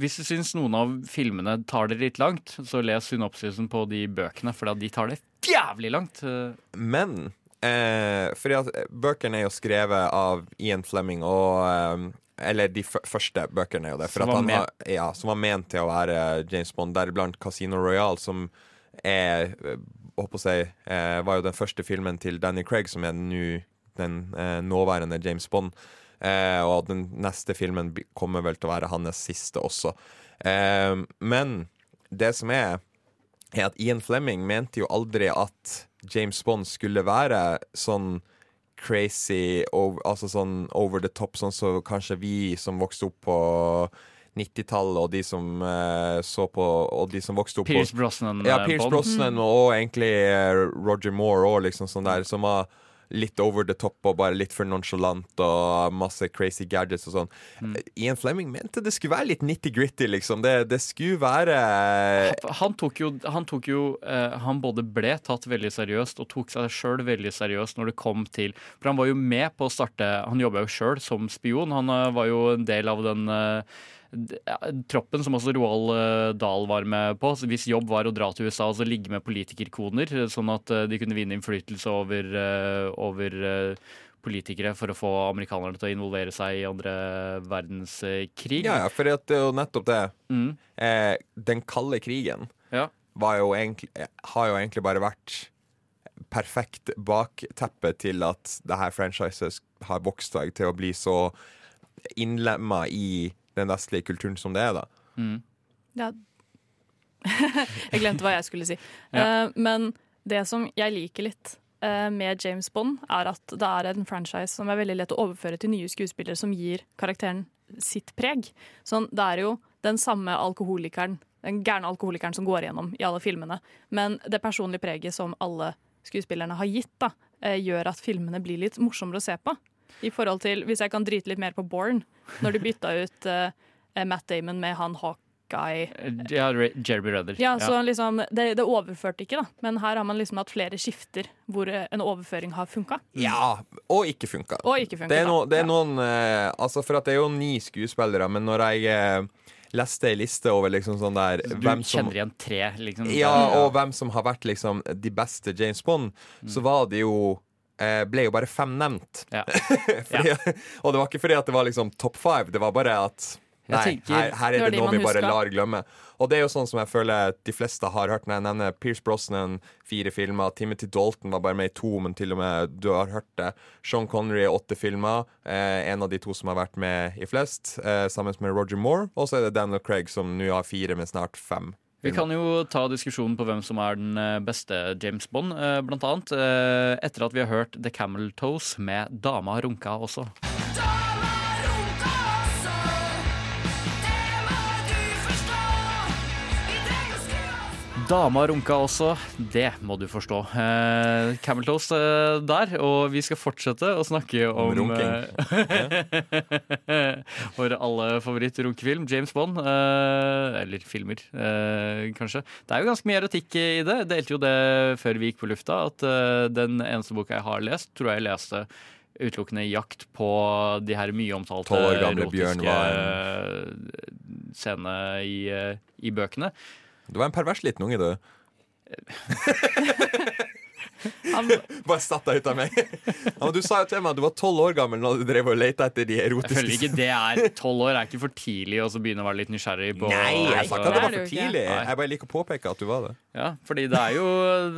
Hvis du syns noen av filmene tar det litt langt, så les synopsisen på de bøkene, for de tar det jævlig langt. Eh, Men eh, fordi at bøkene er jo skrevet av Ian Fleming og eh, Eller de første bøkene er jo det. Som var har, ja, som var ment til å være James Bond, deriblant Casino Royale, som er eh, håper å si, eh, var jo den første filmen til Danny Craig, som er nu, den eh, nåværende James Bond. Eh, og den neste filmen kommer vel til å være hans siste også. Eh, men det som er er at Ian Fleming mente jo aldri at James Bond skulle være sånn crazy, over, altså sånn over the top, sånn som kanskje vi som vokste opp på 90-tallet, og de som eh, så på Og de som vokste opp Pierce Brosnan, Ja, eh, Pierce Bond. Brosnan og egentlig eh, Roger Moore og liksom sånn der, som var litt over the top og bare litt for nonchalant og masse crazy gadgets og sånn. Mm. Ian Fleming mente det skulle være litt nitty-gritty, liksom. Det, det skulle være Han tok jo, han, tok jo uh, han både ble tatt veldig seriøst og tok seg sjøl veldig seriøst når det kom til For han var jo med på å starte Han jobba jo sjøl som spion. Han uh, var jo en del av den ja, troppen som også Roald eh, Dahl var med på. Hvis jobb var å dra til USA og så ligge med politikerkoner, eh, sånn at eh, de kunne vinne innflytelse over, over politikere for å få amerikanerne til å involvere seg i andre verdenskrig. Ja, ja, for det er jo nettopp det. Mm. Eh, den kalde krigen Ja. var jo egentlig, har jo egentlig bare vært perfekt bakteppe til at det her franchiset har vokst til å bli så innlemma i den vestlige kulturen som det er, da. Mm. Ja. jeg glemte hva jeg skulle si. Ja. Uh, men det som jeg liker litt uh, med James Bond, er at det er en franchise som er veldig lett å overføre til nye skuespillere som gir karakteren sitt preg. Sånn, det er jo den samme alkoholikeren, den gærne alkoholikeren som går igjennom i alle filmene. Men det personlige preget som alle skuespillerne har gitt, da, eh, gjør at filmene blir litt morsommere å se på. I forhold til, Hvis jeg kan drite litt mer på Born, når de bytta ut uh, Matt Damon med han Hawkeye Ja, Jeremy Renner. ja, så liksom, det, det overførte ikke, da. Men her har man liksom hatt flere skifter hvor eh, en overføring har funka. Ja, og ikke funka. Og ikke funka, Det er, no, det er noen uh, Altså, for at det er jo ni skuespillere, men når jeg uh, leste ei liste over liksom sånn der Du hvem som kjenner igjen tre, liksom. Ja, og hvem som har vært liksom de beste James Bond, så var det jo ble jo bare fem nevnt. fordi, Og det var ikke fordi at det var liksom top five, det var bare at Nei, tenker- her, her er det, det noe vi bare husker. lar glemme. Og det er jo sånn som jeg føler de fleste har hørt når jeg nevner Pierce Brosnan, fire filmer. Timothy Dalton var bare med i to, men til og med du har hørt det. Sean Connery, åtte filmer. Eh, en av de to som har vært med i flest, eh, sammen med Roger Moore. Og så er det Daniel Craig, som nå har fire, men snart fem. Vi kan jo ta diskusjonen på hvem som er den eh, beste James Bond, eh, blant annet. eh, Etter at vi har hørt The Camel Toes med Dama runka også. Dama runka også, det må du forstå. Eh, Camel Toes eh, der, og vi skal fortsette å snakke om, Runking. eh, Vår alle favoritt-runkefilm, James Bond. Eh, eller filmer, eh, kanskje. Det er jo ganske mye erotikk i det. Det delte jo det før vi gikk på lufta, at eh, den eneste boka jeg har lest, tror jeg jeg leste utelukkende jakt på de her mye omtalte erotiske scenene i, eh, i bøkene. Du var en pervers liten unge, du. Bare satt deg ut av meg. Ja, men du sa jo til meg at du var tolv år gammel når du drev og lette etter de erotiske Jeg føler ikke det er Tolv år er ikke for tidlig å begynne å være litt nysgjerrig på Nei, jeg sa ikke at det var for tidlig. Nei. Jeg bare liker å påpeke at du var det. Ja, fordi det er jo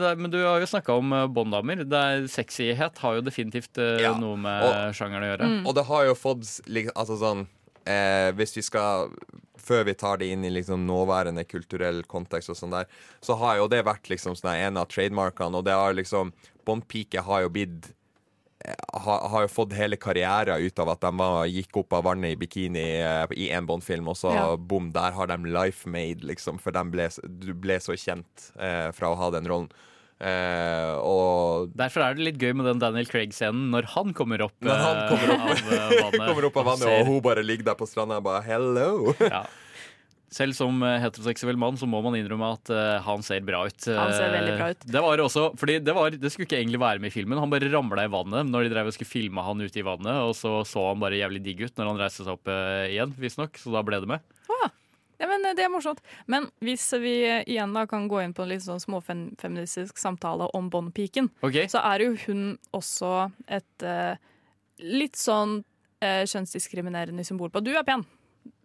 det er, Men du har jo snakka om bånddamer. Bond-damer. Det er- Sexyhet har jo definitivt eh, Ja, noe med og- sjangeren å gjøre. Og det har jo fått Altså sånn eh, Hvis vi skal Før vi tar det inn i liksom nåværende kulturell kontekst og sånn der, så har jo det vært liksom sånn en av trademarkene, og det har liksom Bond-pike har jo blitt eh, har, har jo fått hele karrieren ut av at de var, gikk opp av vannet i bikini eh, i en Bond-film, og så Ja. bom, der har de life made, liksom, for de ble, du ble så kjent eh, fra å ha den rollen. Eh, og Derfor er det litt gøy med den Daniel Craig-scenen når han kommer opp, Når han eh, kommer opp, av eh, vannet. kommer opp av vannet, og hun bare ligger der på stranda og bare 'hello'. Ja. Selv som heteroseksuell mann så må man innrømme at uh, han ser bra ut. Han ser veldig bra ut. Det var også, fordi det, var, det skulle ikke egentlig være med i filmen. Han bare ramla i vannet når de drev og skulle filme han ute i vannet. Og så så han bare jævlig digg ut når han reiste seg opp uh, igjen, visstnok. Så da ble det med. Ja, men eh, Det er morsomt. Men hvis vi eh, igjen da kan gå inn på en litt sånn småfeministisk samtale om Bond-piken, okay. så er jo hun også et uh, litt sånn uh, kjønnsdiskriminerende symbol på at du er pen.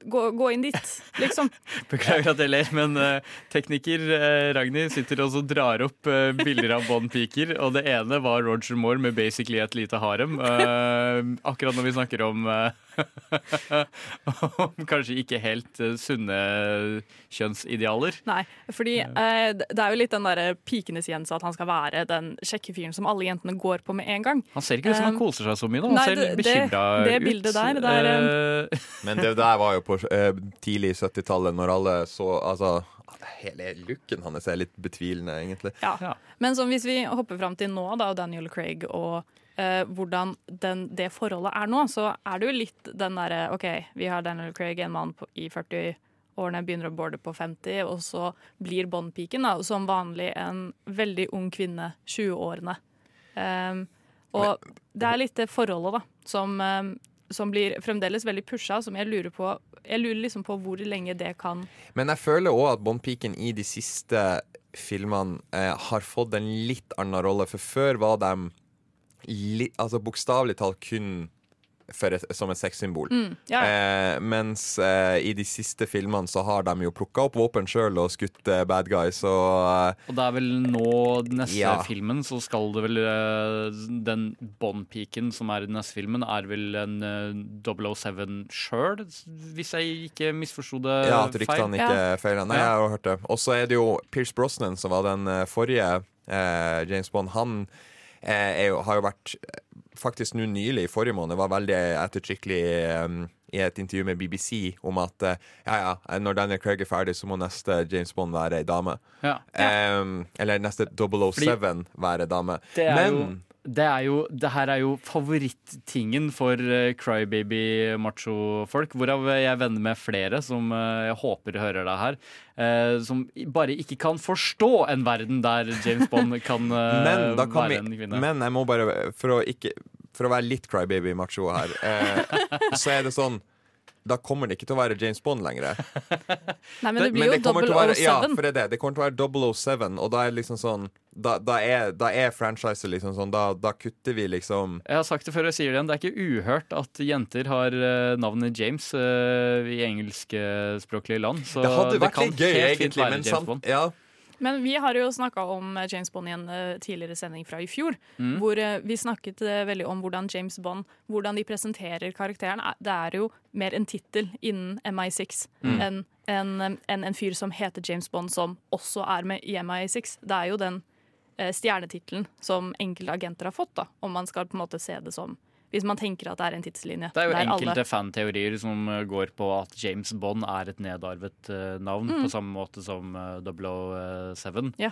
Gå, gå inn dit, liksom. Beklager at jeg ler, men uh, tekniker uh, Ragnhild sitter og drar opp uh, bilder av Bond-piker, og det ene var Roger Moore med basically et lite harem. Eh, akkurat når vi snakker om eh, om kanskje ikke helt eh, sunne kjønnsidealer. Nei, fordi eh, det er jo litt den derre pikenes Jens at han skal være den kjekke fyren som alle jentene går på med en gang. Han ser ikke ut som han koser seg så mye. da Han nei, ser bekymra ut. det bildet der, det er, Eh, Men det der var jo på eh, tidlig 70-tallet, når alle så Altså, hele looken hans er litt betvilende, egentlig. Ja. Men sånn, hvis vi hopper fram til nå, da, Daniel Craig og eh, hvordan den, det forholdet er nå, så er det jo litt den derre OK, vi har Daniel Craig, en mann på, i 40-årene, begynner å boarde på 50, og så blir Bond-piken som vanlig en veldig ung kvinne, 20-årene. Um, og det er litt det forholdet, da, som, um, som blir fremdeles veldig pusha, som jeg lurer på Jeg lurer liksom på hvor lenge det kan Men jeg føler òg at Bond-piken i de siste filmene eh, har fått en litt annen rolle, for før var de li, altså bokstavelig talt kun et, som et sexsymbol. Mm, ja. eh, mens eh, i de siste filmene så har de jo plukka opp våpen sjøl og skutt eh, bad guys, og eh, Og det er vel nå neste Ja. filmen, så skal det vel eh, Den Bond-piken som er i den neste filmen, er vel en eh, 007 sjøl, hvis jeg ikke misforsto det Ja, at ryktene feil. ikke feiler. Nei, Ja. jeg har hørt det. Og så er det jo Pierce Brosnan, som var den eh, forrige eh, James Bond. Han eh, er jo, har jo vært eh, faktisk nå nylig, i forrige måned, var veldig ettertrykkelig um, i et intervju med BBC om at uh, ja, ja, når Daniel Craig er ferdig, så må neste James Bond være ei dame. Ja. Um, eller neste 007 være dame. Det er Men jo det, er jo, det her er jo favorittingen for uh, crybaby-macho-folk. Hvorav jeg er venner med flere som eh, jeg håper hører deg her. eh, som bare ikke kan forstå en verden der James Bond kan eh, Men være vi en kvinne. Men jeg må bare For å, ikke, for å være litt crybaby-macho her, eh, så er det sånn da kommer det ikke til å være James Bond lenger. Nei, men det blir jo kommer til å være, ja, for det er det. Det kommer til å være 007, og da er liksom sånn Da, da er, da er franchiset liksom sånn da, da kutter vi liksom Jeg har sagt det før jeg sier det igjen, det er ikke uhørt at jenter har eh, navnet James uh, i engelskspråklige land. Så Det hadde vært kan litt gøy, helt fint egentlig, være men James Bond. ja. Men vi har jo snakka om eh, James Bond i en eh, tidligere sending fra i fjor. Mm. Hvor eh, vi snakket veldig om hvordan James Bond Hvordan de presenterer karakteren. Er- Det er jo mer en tittel innen MI6 Mm. enn en, en, en fyr som heter James Bond, som også er med i MI6. Det er jo den eh, stjernetittelen som enkelte agenter har fått, da, om man skal på en måte se det som Hvis man tenker at det er en tidslinje. Det er jo der alle- enkelte fanteorier som eh, går på at James Bond er et nedarvet eh, navn, Mm. på samme måte som eh, 007. Ja.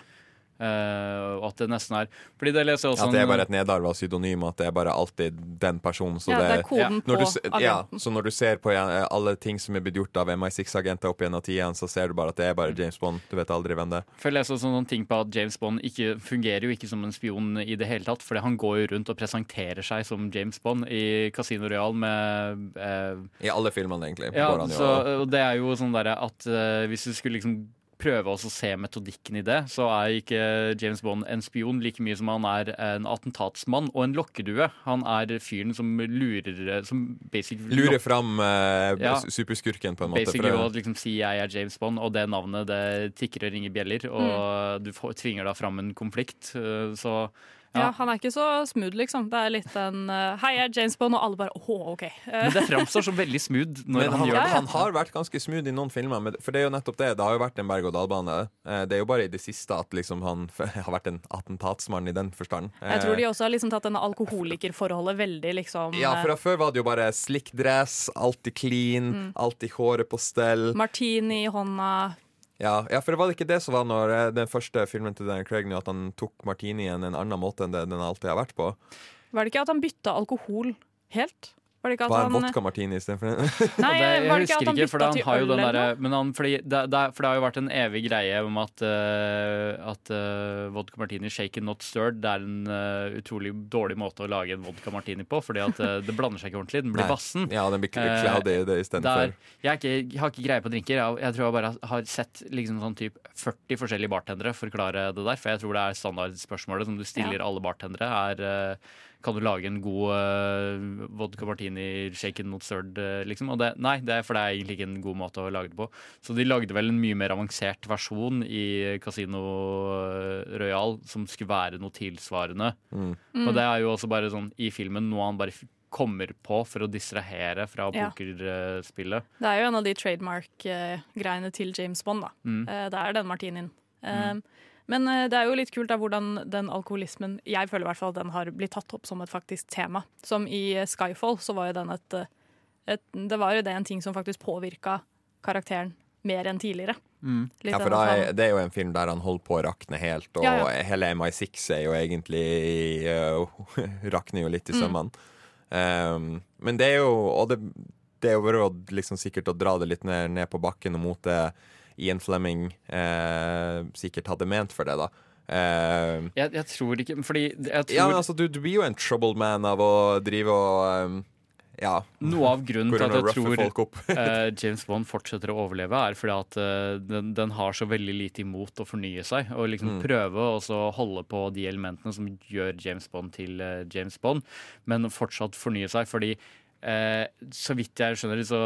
Eh, og at det nesten er Fordi det leser jeg også At det er bare et nedarva synonym, at det er bare alltid den personen. Så Ja, det er koden når på du, ja, så når du ser på alle ting som er blitt gjort av MI6-agenter opp gjennom tidene, så ser du bare at det er bare James Bond. Du vet aldri hvem det er. For jeg leser også noen ting på at James Bond ikke fungerer jo ikke som en spion i det hele tatt. Fordi han går jo rundt og presenterer seg som James Bond i Casino Royal med uh, I alle filmene, egentlig. Ja, går han jo så, og det er jo sånn derre at uh, hvis du skulle liksom prøve også å se metodikken i det, så er ikke James Bond en spion like mye som han er en attentatsmann og en lokkedue. Han er fyren som lurer Som basically Lurer fram eh, Ja. superskurken, på en måte. Basically for å liksom si jeg er James Bond, og det navnet det tikker og ringer bjeller, og du får, tvinger da fram en konflikt. eh, Så Ja. ja. Han er ikke så smooth, liksom. Det er litt en uh, Hei, jeg er James Bond, og alle bare åh, OK. Men det framstår som veldig smooth når Men han, han, gjør det. han har vært ganske smooth i noen filmer, men- for det er jo nettopp det. Det har jo vært en berg-og-dal-bane. Eh, Det er jo bare i det siste at liksom han har vært en attentatsmann i den forstand. Jeg tror de også har liksom tatt denne alkoholikerforholdet veldig liksom Ja, for eh, Før var det jo bare slick dress, alltid clean, Mm. alltid håret på stell. Martini i hånda. Ja, ja, for det var ikke det som var når eh, den første filmen til Daniel Craig, at han tok martinien en annen måte enn det den alltid har vært på. Var det ikke at han bytta alkohol helt? Var det ikke at Bare han vodka martini istedenfor Nei, det, jeg var det ikke husker han ikke, for han har jo den derre men det, det, er- For det har jo vært en evig greie om at, uh, at uh, vodka martini shaken not stirred Det er en uh, utrolig dårlig måte å lage en vodka martini på, fordi at det blander seg ikke ordentlig. Den blir Nei. vassen. Ja, den blir cloudy uh, det istedenfor. der- Jeg, er jeg har ikke greie på drinker. Jeg, jeg tror jeg bare har sett liksom sånn typ 40 forskjellige bartendere forklare det der. For jeg tror det er standardspørsmålet som du stiller Ja. alle bartendere, er kan du lage en god uh, vodka martini shaken not stirred, eh, liksom? Og det, nei, det er, for det er egentlig ikke en god måte å lage det på. Så de lagde vel en mye mer avansert versjon i Casino Royal som skulle være noe tilsvarende. Mm. Mm. Og det er jo også bare sånn i filmen noe han bare kommer på for å distrahere fra Ja. pokerspillet. Det er jo en av de trademark-greiene til James Bond, da. Mm. Eh, Det er den martinien. Eh, Men eh, det er jo litt kult da, hvordan den alkoholismen Jeg føler i hvert fall den har blitt tatt opp som et faktisk tema. Som i eh, Skyfall så var jo den et, eh, et Det var jo det en ting som faktisk påvirka karakteren mer enn tidligere. Litt Ja, for da er, det er jo en film der han holder på å rakne helt, og Ja, ja. hele MI6 er jo egentlig uh, Rakner jo litt i Mm. Um, men det er jo Og det, det er jo liksom sikkert å dra det litt ned, ned på bakken og mot det Ian Fleming eh, sikkert hadde ment for det, da. Eh, Jeg, jeg tror ikke Fordi jeg tror ja, men altså, du, du blir jo en troubled man av å drive og um, Ja. Noe av grunnen til at jeg tror eh, James Bond fortsetter å overleve, er fordi at eh, den, den har så veldig lite imot å fornye seg. Og liksom Mm. prøve å holde på de elementene som gjør James Bond til James Bond, men fortsatt fornye seg. Fordi eh, så vidt jeg skjønner det, så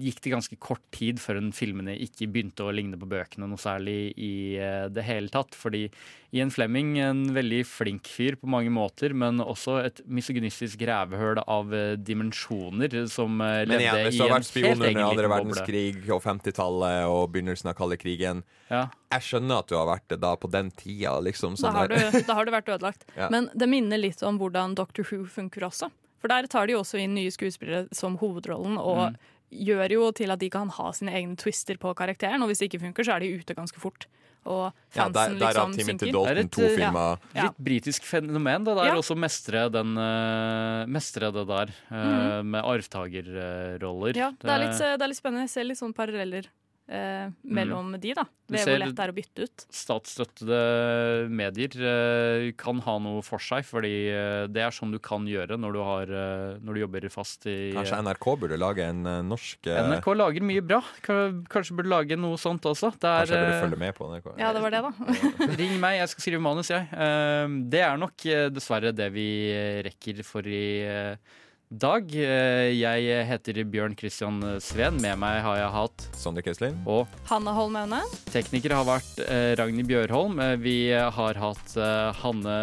gikk det ganske kort tid før en filmene ikke begynte å ligne på bøkene noe særlig i eh, det hele tatt. Fordi Ian Flemming, en veldig flink fyr på mange måter, men også et misogynistisk rævehøl av eh, dimensjoner som eh, Men levde igjen, hvis i du har en vært spion helt under egen andre boble. verdenskrig og 50-tallet og begynnelsen av kalde krigen Ja. Jeg skjønner at du har vært det da på den tida, liksom. Da sånn har, du, da har du vært ødelagt. Ja. Men det minner litt om hvordan Doctor Who funker også. For der tar de jo også inn nye skuespillere som hovedrollen, og Mm. gjør jo til at de kan ha sine egne twister på karakteren. Og hvis det ikke funker, så er de ute ganske fort. Og Ja, der- fansen derav liksom synker. Dalton, Det er et, to eh. Ja. Litt britisk fenomen, det der. Ja. Også mestre, den, uh, mestre det der eh, med arvtagerroller. Ja, det er, litt, det er litt spennende. Jeg ser litt sånne paralleller eh, mellom de, da. Ved hvor lett det er å bytte ut. Statsstøttede medier eh, kan ha noe for seg, fordi eh, det er sånn du kan gjøre når du, har, eh, når du jobber fast i Kanskje NRK burde lage en eh, norsk eh, NRK lager mye bra. Ka- Kanskje burde lage noe sånt også. Det er, Kanskje jeg burde eh, følge med på NRK. Ja, det var det, da. Ring meg, jeg skal skrive manus, jeg. Eh, Det er nok eh, dessverre det vi eh, rekker for i eh, dag. Eh, Jeg heter Bjørn Christian Sveen. Med meg har jeg hatt Sondre Kesslin. Og Hanne Holm Aune. teknikere har vært eh, Ragnhild Bjørholm. Eh, Vi har hatt eh, Hanne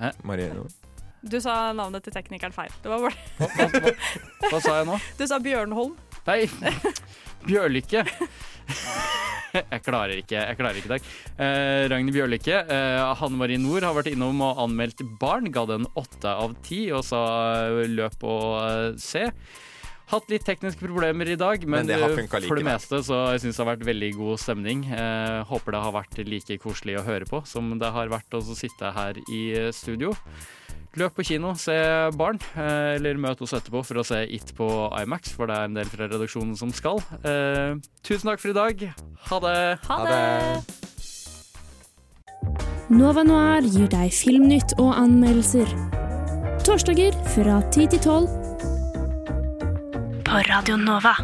Hæ? Marie Du sa navnet til teknikeren feil. Det var bare Hva sa jeg nå? Du sa Bjørnholm. Nei, Bjørlykke. Jeg klarer ikke jeg klarer ikke i dag. Eh, Ragnhild Bjørlykke, eh, Hanne Marie Nord har vært innom og anmeldt barn. Ga den åtte av ti og sa eh, løp og eh, se. Hatt litt tekniske problemer i dag, men, Men det har eh, for det meste så jeg syns det har vært veldig god stemning. Eh, håper det har vært like koselig å høre på som det har vært å sitte her i studio. Løp på kino, se barn, eh, eller møt oss etterpå for å se It på Imax, for det er en del fra redaksjonen som skal. Eh, tusen takk for i dag. Ha det. Ha det. Nova Noir gir deg filmnytt og anmeldelser. Torsdager fra 10 til 12. På Radio Nova.